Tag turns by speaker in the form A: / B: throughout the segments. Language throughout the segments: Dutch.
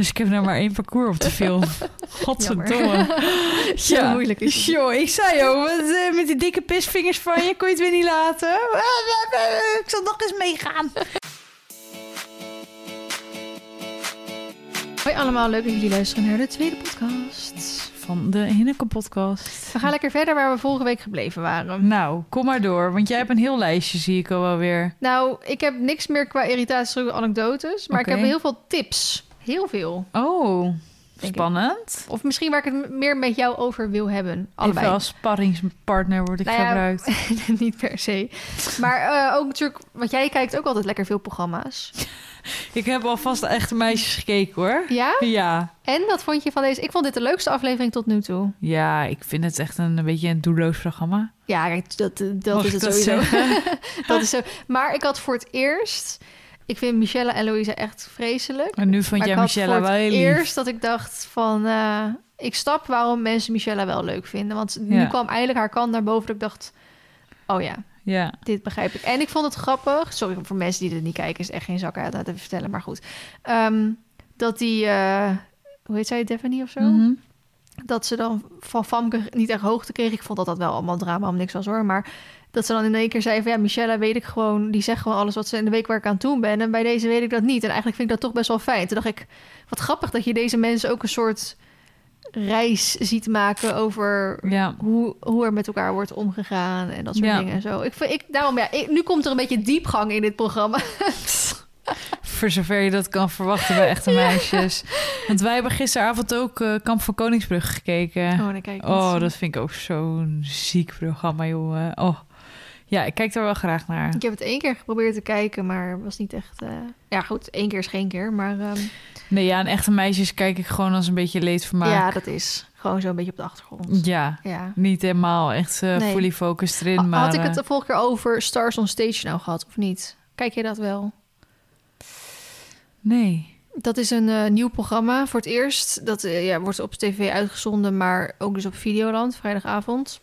A: Dus ik heb nou maar één parcours op de film. Godverdomme.
B: Zo moeilijk is het.
A: Joh, ik zei joh, met, eh, met die dikke pisvingers van je kon je het weer niet laten. Ik zal nog eens meegaan.
B: Hoi allemaal, leuk dat jullie luisteren naar de tweede podcast.
A: Van de Hinneke podcast.
B: We gaan lekker verder waar we vorige week gebleven waren.
A: Nou, kom maar door, want jij hebt een heel lijstje, zie ik al wel weer.
B: Nou, ik heb niks meer qua irritatie anekdotes, maar ik heb heel veel tips. Heel veel.
A: Oh,
B: ik.
A: spannend.
B: Of misschien waar ik het meer met jou over wil hebben. Allebei.
A: Even als sparringspartner word ik
B: Nou ja,
A: gebruikt.
B: Niet per se. Maar eh, ook natuurlijk, want jij kijkt ook altijd lekker veel programma's.
A: Ik heb alvast echte meisjes gekeken hoor.
B: Ja?
A: Ja.
B: En wat vond je van deze? Ik vond dit de leukste aflevering tot nu toe.
A: Ja, ik vind het echt een, een beetje een doelloos programma.
B: Ja, kijk, dat, dat
A: Mag
B: is het
A: dat
B: sowieso. dat is zo. Maar ik had voor het eerst... Ik vind Michelle en Louise echt vreselijk.
A: En nu vond jij Michelle wel
B: het
A: heel lief.
B: eerst dat ik dacht van... eh, ik snap waarom mensen Michelle wel leuk vinden. Want nu
A: Ja.
B: kwam eigenlijk haar kant naar boven dat ik dacht... Oh ja,
A: Ja.
B: dit begrijp ik. En ik vond het grappig. Sorry voor mensen die dit niet kijken, is echt geen zak uit te vertellen, maar goed. Ehm, dat die, eh, hoe heet zij, Daphne of zo?
A: Mhm.
B: Dat ze dan van Famke niet echt hoogte kreeg. Ik vond dat dat wel allemaal drama om niks was hoor. Maar dat ze dan in één keer zei van ja, Michelle weet ik gewoon, die zegt gewoon alles wat ze in de week waar ik aan doen ben. En bij deze weet ik dat niet. En eigenlijk vind ik dat toch best wel fijn. Toen dacht ik, wat grappig dat je deze mensen ook een soort reis ziet maken over
A: Ja.
B: hoe, hoe er met elkaar wordt omgegaan en dat soort
A: Ja.
B: dingen en zo. Ik, vind- ik, daarom, ja, ik- nu komt er een beetje diepgang in dit programma.
A: Voor zover je dat kan verwachten bij echte meisjes. Want wij hebben gisteravond ook eh, Kamp van Koningsbrug gekeken.
B: Oh, dan kijk ik
A: Oh, dat vind ik ook zo'n ziek programma, jongen. Oh. Ja, ik kijk er wel graag naar.
B: Ik heb het één keer geprobeerd te kijken, maar was niet echt... eh, Ja, goed, één keer is geen keer, maar... ehm,
A: Nee, ja, en echte meisjes kijk ik gewoon als een beetje leedvermaak.
B: ja, dat is gewoon zo'n beetje op de achtergrond.
A: Ja,
B: Ja.
A: niet helemaal echt eh,
B: Nee.
A: fully focused erin, maar...
B: Had ik het
A: eh,
B: de vorige keer over Stars on Stage nou gehad, of niet? Kijk je dat wel?
A: Nee.
B: Dat is een nieuw programma voor het eerst. Dat ja, wordt op tv uitgezonden, maar ook dus op Videoland, vrijdagavond.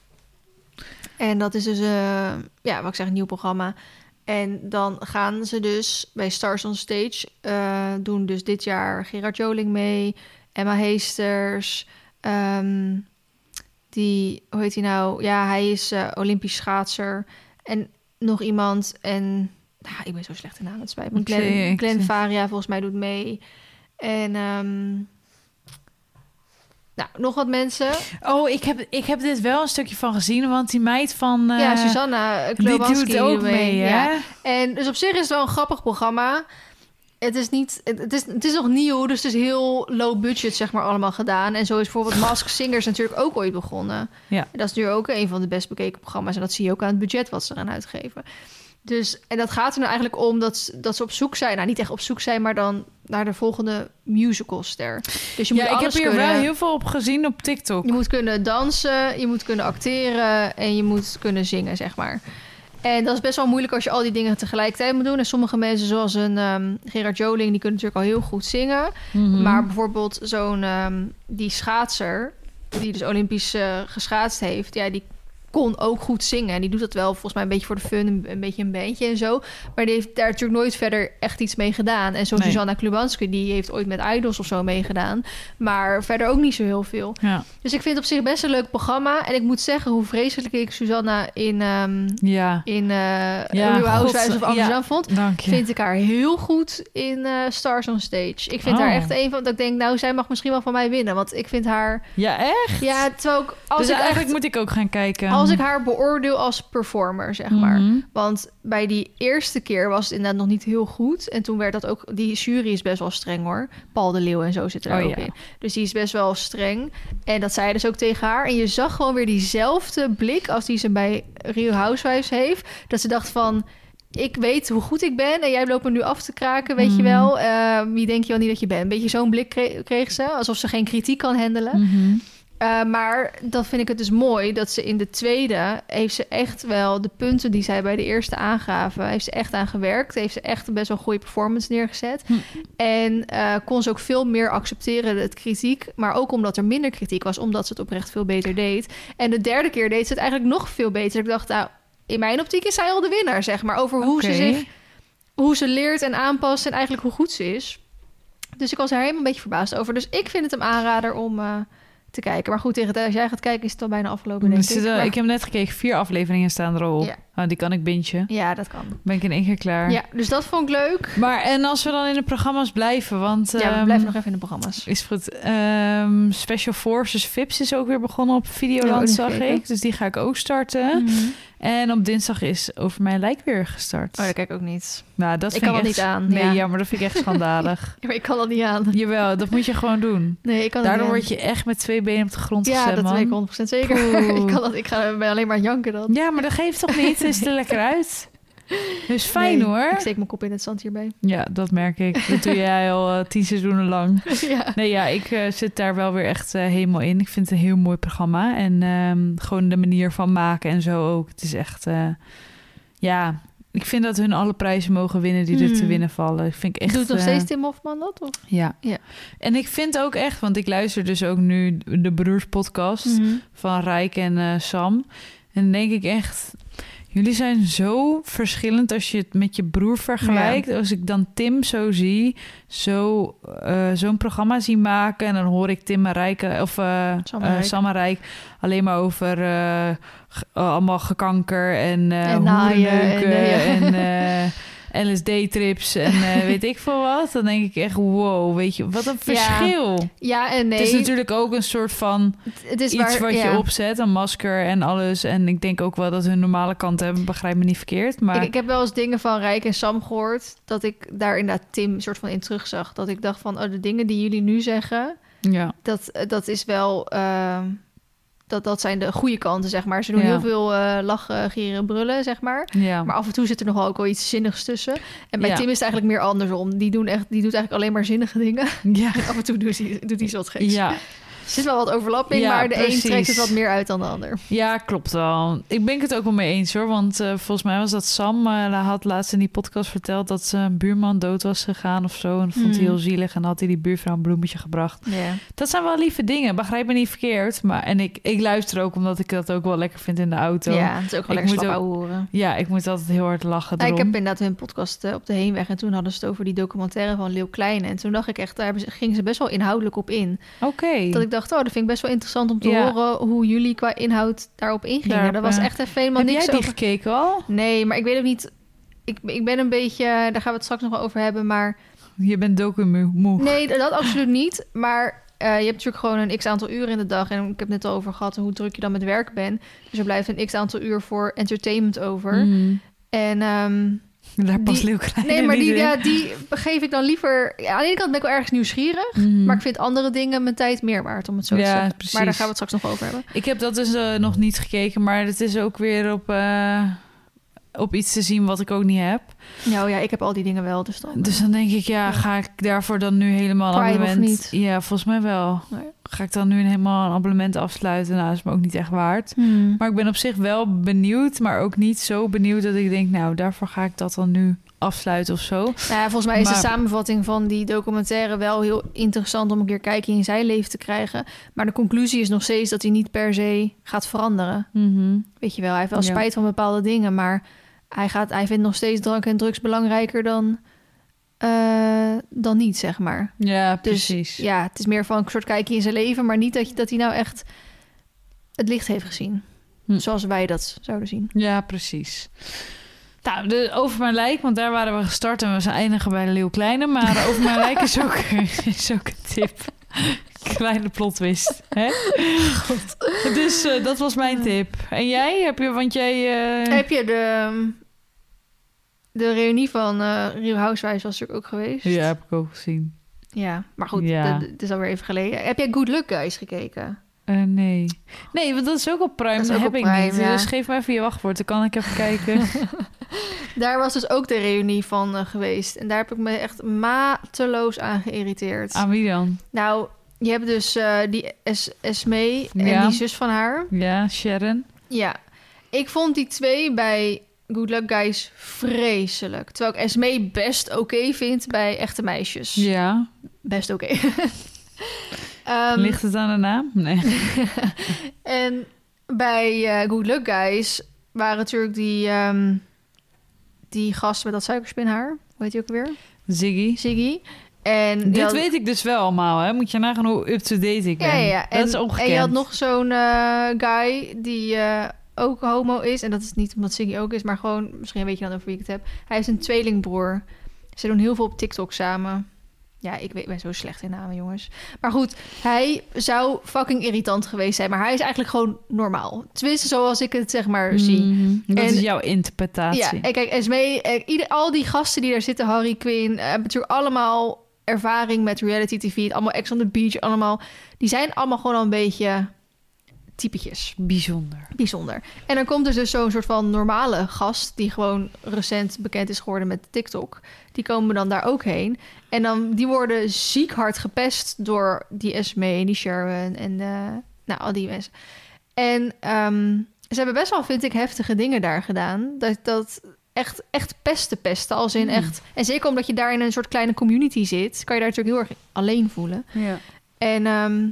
B: En dat is dus, eh, ja, wat ik zeg, een nieuw programma. En dan gaan ze dus bij Stars on Stage... eh, doen dus dit jaar Gerard Joling mee, Emma Heesters... ehm, die, hoe heet hij nou? Ja, hij is eh, Olympisch schaatser. En nog iemand. En nou, ik ben zo slecht in namen, het spijt me. Glenn, Faria volgens mij doet mee. En ehm, nou, nog wat mensen.
A: Oh, ik heb, ik heb dit wel een stukje van gezien, want die meid van...
B: ja, Susanna
A: Die doet ook mee,
B: Ja.
A: hè?
B: En dus op zich is het wel een grappig programma. Het is niet, het, het is, het is nog nieuw, dus het is heel low budget, zeg maar, allemaal gedaan. En zo is bijvoorbeeld Mask Singers natuurlijk ook ooit begonnen.
A: Ja.
B: En dat is nu ook een van de best bekeken programma's. En dat zie je ook aan het budget wat ze eraan uitgeven. Dus, en dat gaat er nou eigenlijk om dat, ze- dat ze op zoek zijn. Nou, niet echt op zoek zijn, maar dan naar de volgende musicalster. Dus je moet
A: Ja, ik heb hier
B: kunnen.
A: wel heel veel op gezien op TikTok.
B: Je moet kunnen dansen, je moet kunnen acteren en je moet kunnen zingen, zeg maar. En dat is best wel moeilijk als je al die dingen tegelijkertijd moet doen. En sommige mensen, zoals een ehm, Gerard Joling, die kunnen natuurlijk al heel goed zingen.
A: Mhm.
B: Maar bijvoorbeeld zo'n ehm, die schaatser, die dus Olympisch eh, geschaatst heeft, ja, die kon ook goed zingen. En die doet dat wel volgens mij een beetje voor de fun, een, een beetje een bandje en zo. Maar die heeft daar natuurlijk nooit verder echt iets mee gedaan. En
A: Nee.
B: Susanna Klubanski, die heeft ooit met Idols of zo meegedaan. Maar verder ook niet zo heel veel.
A: Ja,
B: Dus ik vind het op zich best een leuk programma. En ik moet zeggen hoe vreselijk ik Susanna in, ehm
A: ja.
B: in eh
A: Ja, God,
B: of Amsterdam
A: ja.
B: vond.
A: dank je.
B: Vind ik haar heel goed in eh, Stars on Stage. Ik vind
A: Oh.
B: haar echt een van... Dat ik denk, nou, zij mag misschien wel van mij winnen. Want ik vind haar...
A: Ja, echt?
B: Ja, terwijl ik... Als,
A: dus
B: ik,
A: eigenlijk
B: echt,
A: moet ik ook gaan kijken.
B: Als ik haar beoordeel als performer, zeg maar.
A: Mhm.
B: Want bij die eerste keer was het inderdaad nog niet heel goed. En toen werd dat ook... Die jury is best wel streng, hoor. Paul de Leeuw en zo zitten er
A: Oh,
B: ook
A: ja.
B: in. Dus die is best wel streng. En dat zei je dus ook tegen haar. En je zag gewoon weer diezelfde blik als die ze bij Real Housewives heeft. Dat ze dacht van... Ik weet hoe goed ik ben en jij loopt me nu af te kraken, weet je
A: Mhm.
B: wel. Eh, wie denk je wel niet dat je bent? Een beetje zo'n blik kre- kreeg ze, alsof ze geen kritiek kan handelen.
A: Mhm.
B: Eh, maar dan vind ik het dus mooi dat ze in de tweede heeft ze echt wel de punten die zij bij de eerste aangaven, heeft ze echt aan gewerkt. Heeft ze echt een best wel goede performance neergezet.
A: Hm.
B: En eh, kon ze ook veel meer accepteren, het kritiek. Maar ook omdat er minder kritiek was, omdat ze het oprecht veel beter deed. En de derde keer deed ze het eigenlijk nog veel beter. Ik dacht, nou, in mijn optiek is zij al de winnaar, zeg maar. Over hoe ze zich, hoe ze leert en aanpast en eigenlijk hoe goed ze is. Dus ik was er helemaal een beetje verbaasd over. Dus ik vind het een aanrader om eh, te kijken. Maar goed, tegen als jij gaat kijken is het al bijna afgelopen, denk
A: Er
B: ik. Maar-
A: ik heb net gekeken, vier afleveringen staan erop.
B: Ja.
A: Oh, die kan ik bintje.
B: Ja, dat kan.
A: Ben ik in één keer klaar.
B: Ja, dus dat vond ik leuk.
A: Maar en als we dan in de programma's blijven, want...
B: Ja, we
A: ehm,
B: blijven nog even in de programma's.
A: Is goed. Ehm, Special Forces Vips is ook weer begonnen op
B: Ja,
A: Videoland,
B: ook
A: zag
B: gekeken.
A: ik. Dus die ga ik ook starten.
B: Mhm.
A: En op dinsdag is Over Mijn Lijk weer gestart.
B: Oh, dat kijk ik ook niet.
A: nou, dat
B: ik
A: vind
B: kan
A: ik
B: dat
A: echt...
B: niet aan,
A: Nee,
B: ja.
A: ja. maar dat vind ik echt schandalig.
B: Ja, maar ik kan dat niet aan.
A: Jawel, dat moet je gewoon doen.
B: Nee, ik kan dat
A: Daardoor
B: niet
A: word je echt met twee benen op de grond
B: Ja,
A: gezet,
B: dat
A: man.
B: weet ik 100% zeker. Ik, kan dat, ik ga ben alleen maar janken dan.
A: Ja, maar dat geeft toch niet? Het is er lekker uit. Dus fijn
B: Nee,
A: hoor.
B: Ik steek mijn kop in het zand hierbij.
A: Ja, dat merk ik. Dat doe jij al eh, tien seizoenen lang.
B: ja.
A: Nee, ja, ik eh, zit daar wel weer echt eh, helemaal in. Ik vind het een heel mooi programma. En ehm, gewoon de manier van maken en zo ook. Het is echt... ja, ik vind dat hun alle prijzen mogen winnen die er te
B: Hmm.
A: winnen vallen. Ik vind ik echt...
B: Doet nog steeds Tim Hofman dat? Of?
A: Ja.
B: Ja.
A: En ik vind ook echt... Want ik luister dus ook nu de Broers podcast
B: Mhm.
A: van Rijk en Sam. En denk ik echt... Jullie zijn zo verschillend als je het met je broer vergelijkt. Als ik dan Tim zo zie, zo, eh, zo'n programma zie maken... en dan hoor ik Tim en Rijk, eh, of eh,
B: Sam en
A: eh,
B: Rijk.
A: Alleen maar over allemaal gekanker en,
B: En naaien en,
A: en, LSD-trips en eh, weet ik veel wat. Dan denk ik echt, wow, weet je, wat een verschil.
B: Ja en nee.
A: Het is natuurlijk ook een soort van
B: het is
A: iets
B: waar,
A: wat
B: ja.
A: je opzet, een masker en alles. En ik denk ook wel dat hun normale kant hebben, begrijp me niet verkeerd. Maar
B: Ik, ik heb wel eens dingen van Rijk en Sam gehoord... dat ik daar inderdaad Tim soort van in terugzag. Dat ik dacht van, oh, de dingen die jullie nu zeggen...
A: ja,
B: dat, dat is wel... ehm, dat, dat zijn de goede kanten, zeg maar. Ze doen
A: Ja.
B: heel veel eh, lachen, gieren, brullen, zeg maar.
A: ja.
B: Maar af en toe zit er nog wel ook wel iets zinnigs tussen. En bij
A: Ja.
B: Tim is het eigenlijk meer andersom. Die, doen echt, die doet eigenlijk alleen maar zinnige dingen.
A: ja.
B: En af en toe doet hij, doet hij zo wat geks.
A: Ja,
B: Er zit wel wat overlapping,
A: Ja,
B: maar de
A: precies.
B: een trekt het wat meer uit dan de ander.
A: ja, klopt wel. Ik ben het ook wel mee eens hoor. Want eh, volgens mij was dat Sam eh, had laatst in die podcast verteld dat zijn buurman dood was gegaan of zo. En dat vond hij
B: Hmm.
A: heel zielig. En had hij die buurvrouw een bloemetje gebracht.
B: Ja.
A: Dat zijn wel lieve dingen, begrijp me niet verkeerd. Maar, en ik, ik luister ook omdat ik dat ook wel lekker vind in de auto.
B: ja, het is ook wel
A: Ik
B: lekker slap
A: ook-
B: horen.
A: Ja, ik moet altijd heel hard lachen
B: Ja, ik heb inderdaad hun podcast eh, op de heenweg en toen hadden ze het over die documentaire van Leeuw Kleine. En toen dacht ik echt, daar gingen ze best wel inhoudelijk op in.
A: Oké.
B: Dat ik dacht, oh, dat vind ik best wel interessant om te
A: Ja.
B: horen hoe jullie qua inhoud daarop ingingen.
A: Daarop,
B: dat was echt even helemaal
A: Heb
B: niks
A: jij die
B: over.
A: gekeken al?
B: Nee, maar ik weet ook niet. Ik, ik ben een beetje, daar gaan we het straks nog wel over hebben, maar
A: Je bent docu moe.
B: nee, dat absoluut niet. Maar eh, je hebt natuurlijk gewoon een x aantal uren in de dag. En ik heb het net al over gehad hoe druk je dan met werk bent. Dus er blijft een x aantal uur voor entertainment over.
A: Mm.
B: En ehm,
A: Daar past
B: Die-
A: Leeuw Kleine
B: nee, maar die,
A: in.
B: ja, die geef ik dan liever. Ja, aan de ene kant ben ik wel ergens nieuwsgierig.
A: Mhm.
B: Maar ik vind andere dingen mijn tijd meer waard, om het zo te zeggen.
A: precies.
B: Maar daar gaan we het straks nog over hebben.
A: Ik heb dat dus eh, nog niet gekeken, maar het is ook weer op, eh, op iets te zien wat ik ook niet heb.
B: Nou ja, ik heb al die dingen wel, dus dan...
A: Dus dan denk ik, ja,
B: Ja.
A: ga ik daarvoor dan nu helemaal een abonnement...
B: niet?
A: Ja, volgens mij wel.
B: Nee.
A: Ga ik dan nu helemaal een abonnement afsluiten? Nou, dat is me ook niet echt waard.
B: Hmm.
A: Maar ik ben op zich wel benieuwd, maar ook niet zo benieuwd dat ik denk, nou, daarvoor ga ik dat dan nu afsluiten of zo.
B: Nou ja, volgens mij is
A: Maar-
B: de samenvatting van die documentaire wel heel interessant om een keer kijkje in zijn leven te krijgen. Maar de conclusie is nog steeds dat hij niet per se gaat veranderen.
A: Mhm.
B: Weet je wel, hij heeft wel
A: Ja.
B: spijt van bepaalde dingen, maar hij, gaat, hij vindt nog steeds drank en drugs belangrijker dan, eh, dan niet, zeg maar.
A: Ja,
B: Dus
A: precies.
B: ja, het is meer van een soort kijkje in zijn leven, maar niet dat, je, dat hij nou echt het licht heeft gezien.
A: Hm.
B: Zoals wij dat zouden zien.
A: Ja, precies. Nou, de, over mijn lijk, want daar waren we gestart en we zijn eindigen bij de Leeuw Kleine. Maar over mijn lijk is ook, is ook een tip. Kleine plotwist. Hè? Dus eh, dat was mijn tip. En jij? Heb je, want jij... eh,
B: Heb je de, de reunie van eh Real Housewives was natuurlijk ook geweest?
A: Ja, heb ik ook gezien.
B: Ja, maar goed,
A: Ja.
B: het is alweer even geleden. Heb jij Good Luck Guys gekeken?
A: Eh, nee. Nee, want dat is ook op Prime.
B: Dat
A: heb ik niet.
B: ja.
A: Dus geef me even je wachtwoord. Dan kan ik even kijken.
B: Daar was dus ook de reunie van eh, geweest. En daar heb ik me echt mateloos aan geïrriteerd.
A: Aan wie dan?
B: Nou, je hebt dus eh, die es Esmee en
A: Ja.
B: die zus van haar.
A: Ja, Sharon.
B: Ja, ik vond die twee bij Good Luck Guys vreselijk. Terwijl ik Esmee best oké vind bij echte meisjes.
A: Ja.
B: Best oké. Ehm,
A: Ligt het aan de naam? Nee.
B: En bij eh Good Luck Guys waren natuurlijk die, ehm, die gast met dat suikerspinhaar. Hoe heet die ook weer?
A: Ziggy.
B: Ziggy. En
A: Dit
B: had-
A: weet ik dus wel allemaal, hè? Moet je nagaan hoe up-to-date ik ben.
B: Ja, ja, ja.
A: Dat
B: En,
A: is ongekend.
B: en je had nog zo'n eh, guy die eh, ook homo is. En dat is niet omdat Siggy ook is, maar gewoon... Misschien weet je dan over wie ik het heb. Hij is een tweelingbroer. Ze doen heel veel op TikTok samen. Ja, ik weet, ben zo slecht in namen, jongens. Maar goed, hij zou fucking irritant geweest zijn. Maar hij is eigenlijk gewoon normaal. Tenminste, zoals ik het zeg maar zie.
A: Mhm. Dat
B: En-
A: is jouw interpretatie.
B: Ja, en kijk, Esmee, eh, ieder, al die gasten die daar zitten, Harry Quinn, eh, hebben natuurlijk allemaal ervaring met reality TV, allemaal Ex on the Beach, allemaal, die zijn allemaal gewoon al een beetje typetjes,
A: Bijzonder.
B: bijzonder. En dan komt er dus zo'n soort van normale gast, die gewoon recent bekend is geworden met TikTok, die komen dan daar ook heen. En dan, die worden ziek hard gepest door die Esmee, die Sharon en eh, nou, al die mensen. En ehm, ze hebben best wel, vind ik, heftige dingen daar gedaan. Dat, dat echt, echt pesten pesten, als in
A: Hmm.
B: echt... En zeker omdat je daar in een soort kleine community zit... kan je daar natuurlijk heel erg alleen voelen.
A: Ja.
B: En ehm,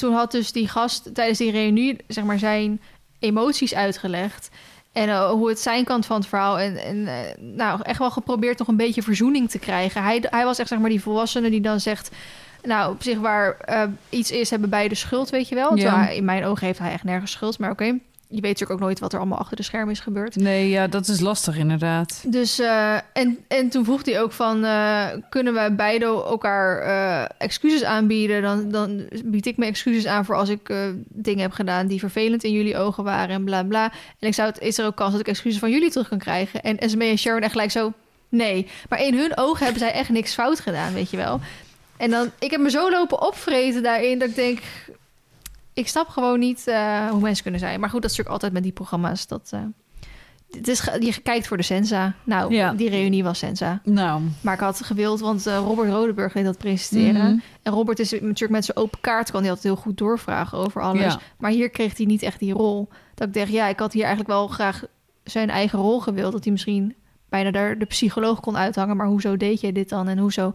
B: toen had dus die gast tijdens die reunie... zeg maar zijn emoties uitgelegd... En eh, hoe het zijn kan van het verhaal. En, en eh, nou, echt wel geprobeerd nog een beetje verzoening te krijgen. Hij, hij was echt zeg maar die volwassene die dan zegt... Nou, op zich waar eh, iets is, hebben beide schuld, weet je wel.
A: Ja.
B: Terwijl hij- in mijn ogen heeft hij echt nergens schuld. Maar oké, je weet natuurlijk ook nooit wat er allemaal achter de schermen is gebeurd.
A: Nee, ja, dat is lastig inderdaad.
B: Dus, eh, en, en toen vroeg hij ook van... eh, kunnen we beide elkaar eh, excuses aanbieden? Dan, dan bied ik me excuses aan voor als ik dingen heb gedaan... die vervelend in jullie ogen waren en bla bla. En ik zou het, is er ook kans dat ik excuses van jullie terug kan krijgen? En Esme en Sharon echt gelijk zo... Nee, maar in hun ogen hebben zij echt niks fout gedaan, weet je wel. En dan, ik heb me zo lopen opvreten daarin dat ik denk... Ik snap gewoon niet eh, hoe mensen kunnen zijn. Maar goed, dat is natuurlijk altijd met die programma's. Dat, eh, het is, je kijkt voor de Sensa. Nou,
A: Ja.
B: die reunie was Sensa.
A: Nou,
B: Maar ik had gewild, want eh, Robert Rodeburg deed dat presenteren.
A: Mhm.
B: En Robert is natuurlijk met zijn open kaart... kan hij altijd heel goed doorvragen over alles.
A: Ja.
B: Maar hier kreeg hij niet echt die rol. Dat ik dacht, ja, ik had hier eigenlijk wel graag zijn eigen rol gewild. Dat hij misschien bijna daar de psycholoog kon uithangen. Maar hoezo deed jij dit dan? En hoezo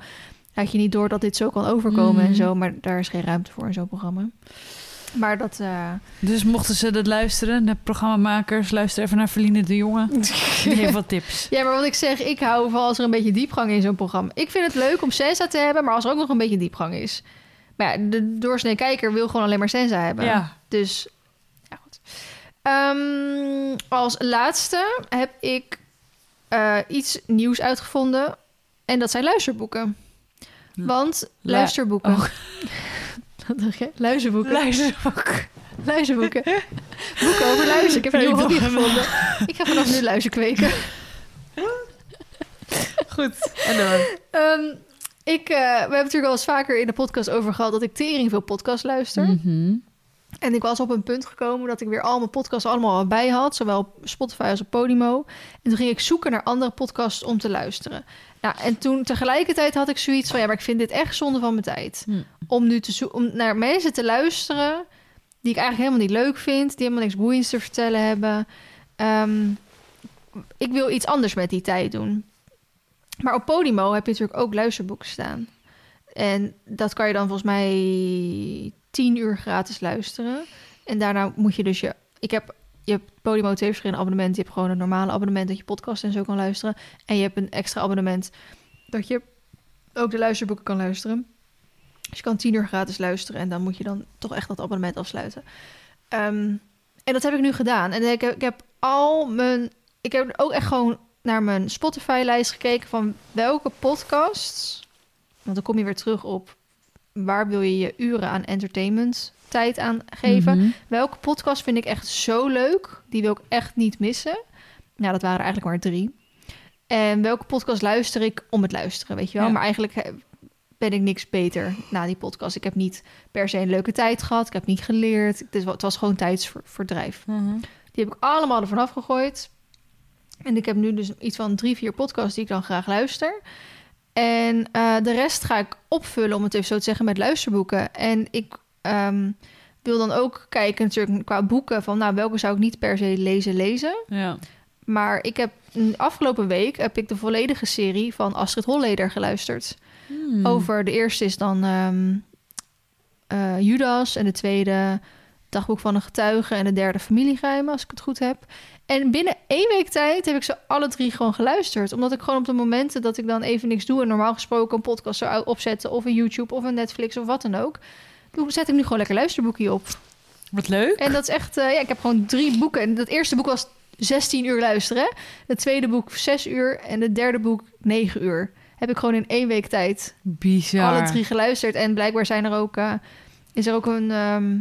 B: had je niet door dat dit zo kan overkomen
A: Mhm.
B: en zo? Maar daar is geen ruimte voor in zo'n programma. Maar dat... eh,
A: dus mochten ze dat luisteren, de programmamakers, luister even naar Verline de Jonge. Die heeft wat tips.
B: Ja, maar wat ik zeg, ik hou van als er een beetje diepgang in zo'n programma. Ik vind het leuk om Sensa te hebben, maar als er ook nog een beetje diepgang is. Maar ja, de doorsnee kijker wil gewoon alleen maar Sensa hebben.
A: Ja.
B: Dus, ja goed. Ehm, als laatste heb ik eh, iets nieuws uitgevonden. En dat zijn luisterboeken. Want
A: Lu-
B: luisterboeken...
A: Oh.
B: Luisterboeken.
A: Luisterboek.
B: luisterboeken. Boeken over luisteren. Ik heb een nieuwe hobby gevonden. Ik ga vanaf nu luister kweken.
A: Goed. En dan?
B: Ehm, ik, eh, we hebben het natuurlijk al eens vaker in de podcast over gehad dat ik tering veel podcast luister.
A: Mhm.
B: En ik was op een punt gekomen dat ik weer al mijn podcasts allemaal al bij had, zowel op Spotify als op Podimo. En toen ging ik zoeken naar andere podcasts om te luisteren. Nou, en toen tegelijkertijd had ik zoiets van, ja, maar ik vind dit echt zonde van mijn tijd.
A: Hm.
B: Om nu te zo- om naar mensen te luisteren die ik eigenlijk helemaal niet leuk vind, die helemaal niks boeiends te vertellen hebben. Ehm, ik wil iets anders met die tijd doen. Maar op Podimo heb je natuurlijk ook luisterboeken staan. En dat kan je dan volgens mij tien uur gratis luisteren. En daarna moet je dus je... Ik heb, je hebt Podimo twee verschillende abonnementen. Je hebt gewoon een normale abonnement dat je podcast en zo kan luisteren. En je hebt een extra abonnement dat je ook de luisterboeken kan luisteren. Dus je kan tien uur gratis luisteren en dan moet je dan toch echt dat abonnement afsluiten. Ehm, en dat heb ik nu gedaan. En ik heb, ik heb al mijn... Ik heb ook echt gewoon naar mijn Spotify-lijst gekeken van welke podcasts... Want dan kom je weer terug op waar wil je je uren aan entertainment tijd aan geven.
A: Mhm.
B: Welke podcast vind ik echt zo leuk? Die wil ik echt niet missen. Nou, dat waren eigenlijk maar drie. En welke podcast luister ik om het luisteren, weet je wel?
A: Ja.
B: Maar eigenlijk eh, ben ik niks beter na die podcast. Ik heb niet per se een leuke tijd gehad. Ik heb niet geleerd. Het was gewoon tijdsverdrijf.
A: Mhm.
B: Die heb ik allemaal ervan afgegooid. En ik heb nu dus iets van drie, vier podcasts die ik dan graag luister. En eh, de rest ga ik opvullen, om het even zo te zeggen, met luisterboeken. En ik ehm, wil dan ook kijken natuurlijk qua boeken van... nou, welke zou ik niet per se lezen lezen.
A: Ja.
B: Maar ik heb mm, afgelopen week heb ik de volledige serie van Astrid Holleder geluisterd.
A: Hmm.
B: Over de eerste is dan ehm, eh, Judas en de tweede Dagboek van een getuige en de derde familiegeheimen, als ik het goed heb. En binnen één week tijd heb ik ze alle drie gewoon geluisterd. Omdat ik gewoon op de momenten dat ik dan even niks doe... en normaal gesproken een podcast zou opzetten... of een YouTube of een Netflix of wat dan ook... dan zet ik nu gewoon lekker luisterboekje op.
A: Wat leuk.
B: En dat is echt... eh, ja, ik heb gewoon drie boeken. En dat eerste boek was 16 uur luisteren. Het tweede boek 6 uur. En het derde boek 9 uur. Heb ik gewoon in één week tijd
A: Bizar.
B: alle drie geluisterd. En blijkbaar zijn er ook, eh, is er ook een... ehm,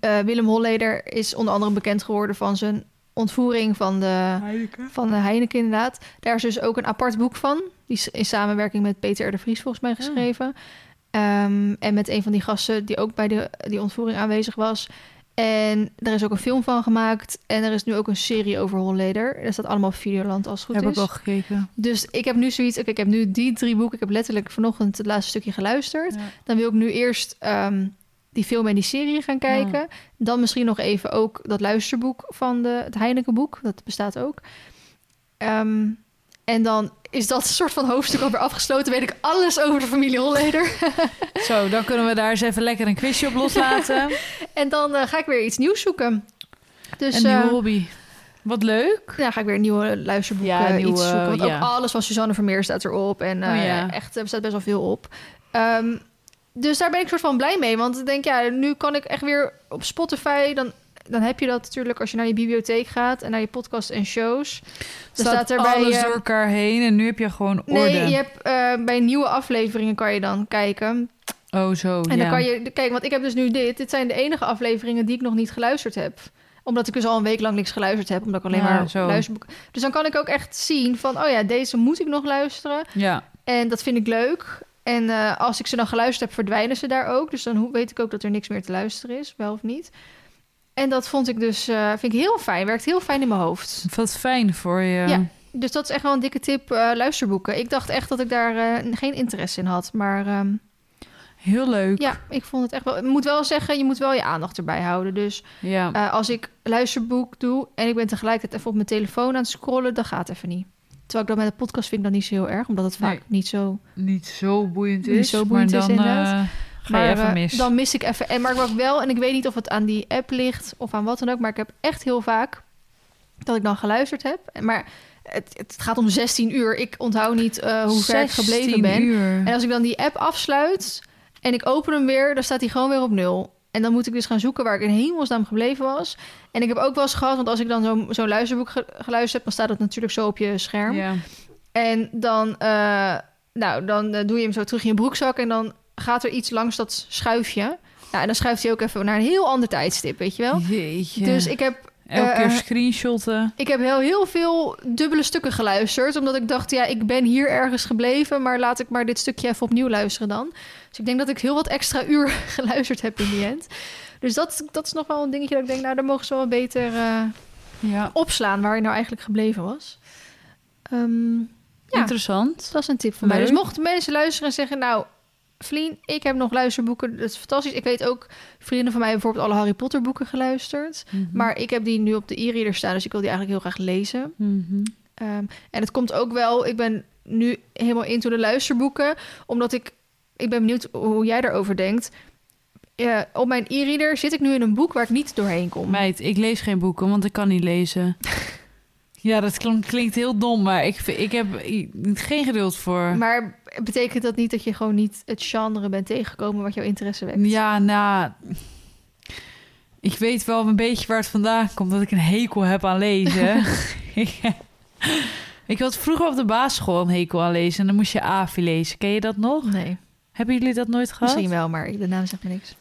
B: eh, Willem Holleder is onder andere bekend geworden van zijn ontvoering van de, van de Heineken inderdaad. Daar is dus ook een apart boek van. Die is in samenwerking met Peter R. de Vries volgens mij geschreven. Ehm, en met een van die gasten die ook bij de, die ontvoering aanwezig was. En er is ook een film van gemaakt. En er is nu ook een serie over Holleder. Dat staat allemaal op Videoland als het goed
A: Heb
B: is.
A: ik al gekeken.
B: Dus ik heb nu zoiets... ik heb nu die drie boeken. Ik heb letterlijk vanochtend het laatste stukje geluisterd.
A: Ja.
B: Dan wil ik nu eerst ehm, die film en die serie gaan kijken. Dan misschien nog even ook dat luisterboek van de, het Heineken-boek. Dat bestaat ook. Ehm, en dan is dat soort van hoofdstuk alweer afgesloten. Weet ik alles over de familie Holleder.
A: Zo, dan kunnen we daar eens even lekker een quizje op loslaten.
B: en dan eh, ga ik weer iets nieuws zoeken. Dus
A: een nieuwe
B: eh,
A: hobby. Wat leuk.
B: ja, ga ik weer een nieuwe luisterboek
A: Ja, nieuwe,
B: iets zoeken. Want
A: ja.
B: ook alles van Suzanne Vermeer staat erop. En eh,
A: Oh, ja.
B: echt, er staat best wel veel op. Ehm, dus daar ben ik soort van blij mee. Want ik denk, ja, nu kan ik echt weer op Spotify... Dan, dan heb je dat natuurlijk als je naar je bibliotheek gaat... en naar je podcast en shows. Dan
A: staat,
B: er bij...
A: alles door elkaar heen en nu heb je gewoon orde.
B: Nee, je hebt, eh, bij nieuwe afleveringen kan je dan kijken.
A: Oh, zo.
B: En
A: ja.
B: dan kan je... Kijk, want ik heb dus nu dit. Dit zijn de enige afleveringen die ik nog niet geluisterd heb omdat ik dus al een week lang niks geluisterd heb, omdat ik alleen
A: Ja,
B: maar
A: zo.
B: luisterboeken. Dus dan kan ik ook echt zien van, oh ja, deze moet ik nog luisteren.
A: Ja.
B: En dat vind ik leuk. En eh, als ik ze dan geluisterd heb, verdwijnen ze daar ook. Dus dan weet ik ook dat er niks meer te luisteren is, wel of niet. En dat vond ik dus, eh, vind ik heel fijn. Werkt heel fijn in mijn hoofd.
A: Wat fijn voor je.
B: Ja. Dus dat is echt wel een dikke tip, eh, luisterboeken. Ik dacht echt dat ik daar eh, geen interesse in had. Maar ehm,
A: Heel leuk.
B: ja, ik vond het echt wel... Ik moet wel zeggen, je moet wel je aandacht erbij houden. Dus
A: Ja.
B: als ik luisterboek doe en ik ben tegelijkertijd even op mijn telefoon aan het scrollen, dan gaat het even niet. Terwijl ik dat met de podcast vind ik dat niet zo heel erg, omdat het vaak
A: Nee.
B: niet zo...
A: Niet zo boeiend
B: Niet
A: is,
B: zo boeiend
A: maar
B: is,
A: dan
B: inderdaad.
A: eh, ga
B: Maar
A: je even
B: eh,
A: mis.
B: dan mis ik even. En maar ik wel, en ik weet niet of het aan die app ligt of aan wat dan ook, maar ik heb echt heel vaak dat ik dan geluisterd heb. Maar het, het gaat om 16 uur. Ik onthoud niet eh, hoe ver ik gebleven
A: 16
B: ben.
A: Uur.
B: En als ik dan die app afsluit en ik open hem weer, dan staat hij gewoon weer op nul. En dan moet ik dus gaan zoeken waar ik in hemelsnaam gebleven was. En ik heb ook wel eens gehad, want als ik dan zo'n zo'n luisterboek ge- geluisterd heb, dan staat het natuurlijk zo op je scherm. En dan, eh, nou, dan doe je hem zo terug in je broekzak en dan gaat er iets langs dat schuifje. Nou, en dan schuift hij ook even naar een heel ander tijdstip, weet je wel.
A: Jeetje.
B: Dus ik heb,
A: Elke keer
B: eh,
A: screenshotten.
B: ik heb heel, heel veel dubbele stukken geluisterd. Omdat ik dacht, ja, ik ben hier ergens gebleven, maar laat ik maar dit stukje even opnieuw luisteren dan. Dus ik denk dat ik heel wat extra uur geluisterd heb in die end. Dus dat, dat is nog wel een dingetje dat ik denk, nou, daar mogen ze wel beter eh,
A: Ja.
B: opslaan waar je nou eigenlijk gebleven was. Ehm, ja.
A: Interessant.
B: Dat is een tip van mij. Dus mochten mensen luisteren en zeggen... nou, Vlien, ik heb nog luisterboeken. Dat is fantastisch. Ik weet ook, vrienden van mij hebben bijvoorbeeld alle Harry Potter boeken geluisterd.
A: Mhm.
B: Maar ik heb die nu op de e-reader staan... dus ik wil die eigenlijk heel graag lezen.
A: Mhm.
B: Ehm, en het komt ook wel... Ik ben nu helemaal into de luisterboeken. Omdat ik... Ik ben benieuwd hoe jij daarover denkt. Eh, op mijn e-reader zit ik nu in een boek waar ik niet doorheen kom.
A: Meid, ik lees geen boeken, want ik kan niet lezen. ja, dat klinkt heel dom, maar ik, ik heb geen geduld voor.
B: Maar betekent dat niet dat je gewoon niet het genre bent tegengekomen... wat jouw interesse wekt?
A: Ja, nou... Ik weet wel een beetje waar het vandaan komt, dat ik een hekel heb aan lezen. ik had vroeger op de basisschool een hekel aan lezen. En dan moest je AVI lezen. Ken je dat nog?
B: Nee,
A: Hebben jullie dat nooit gehad?
B: misschien wel, maar de naam zegt me niks.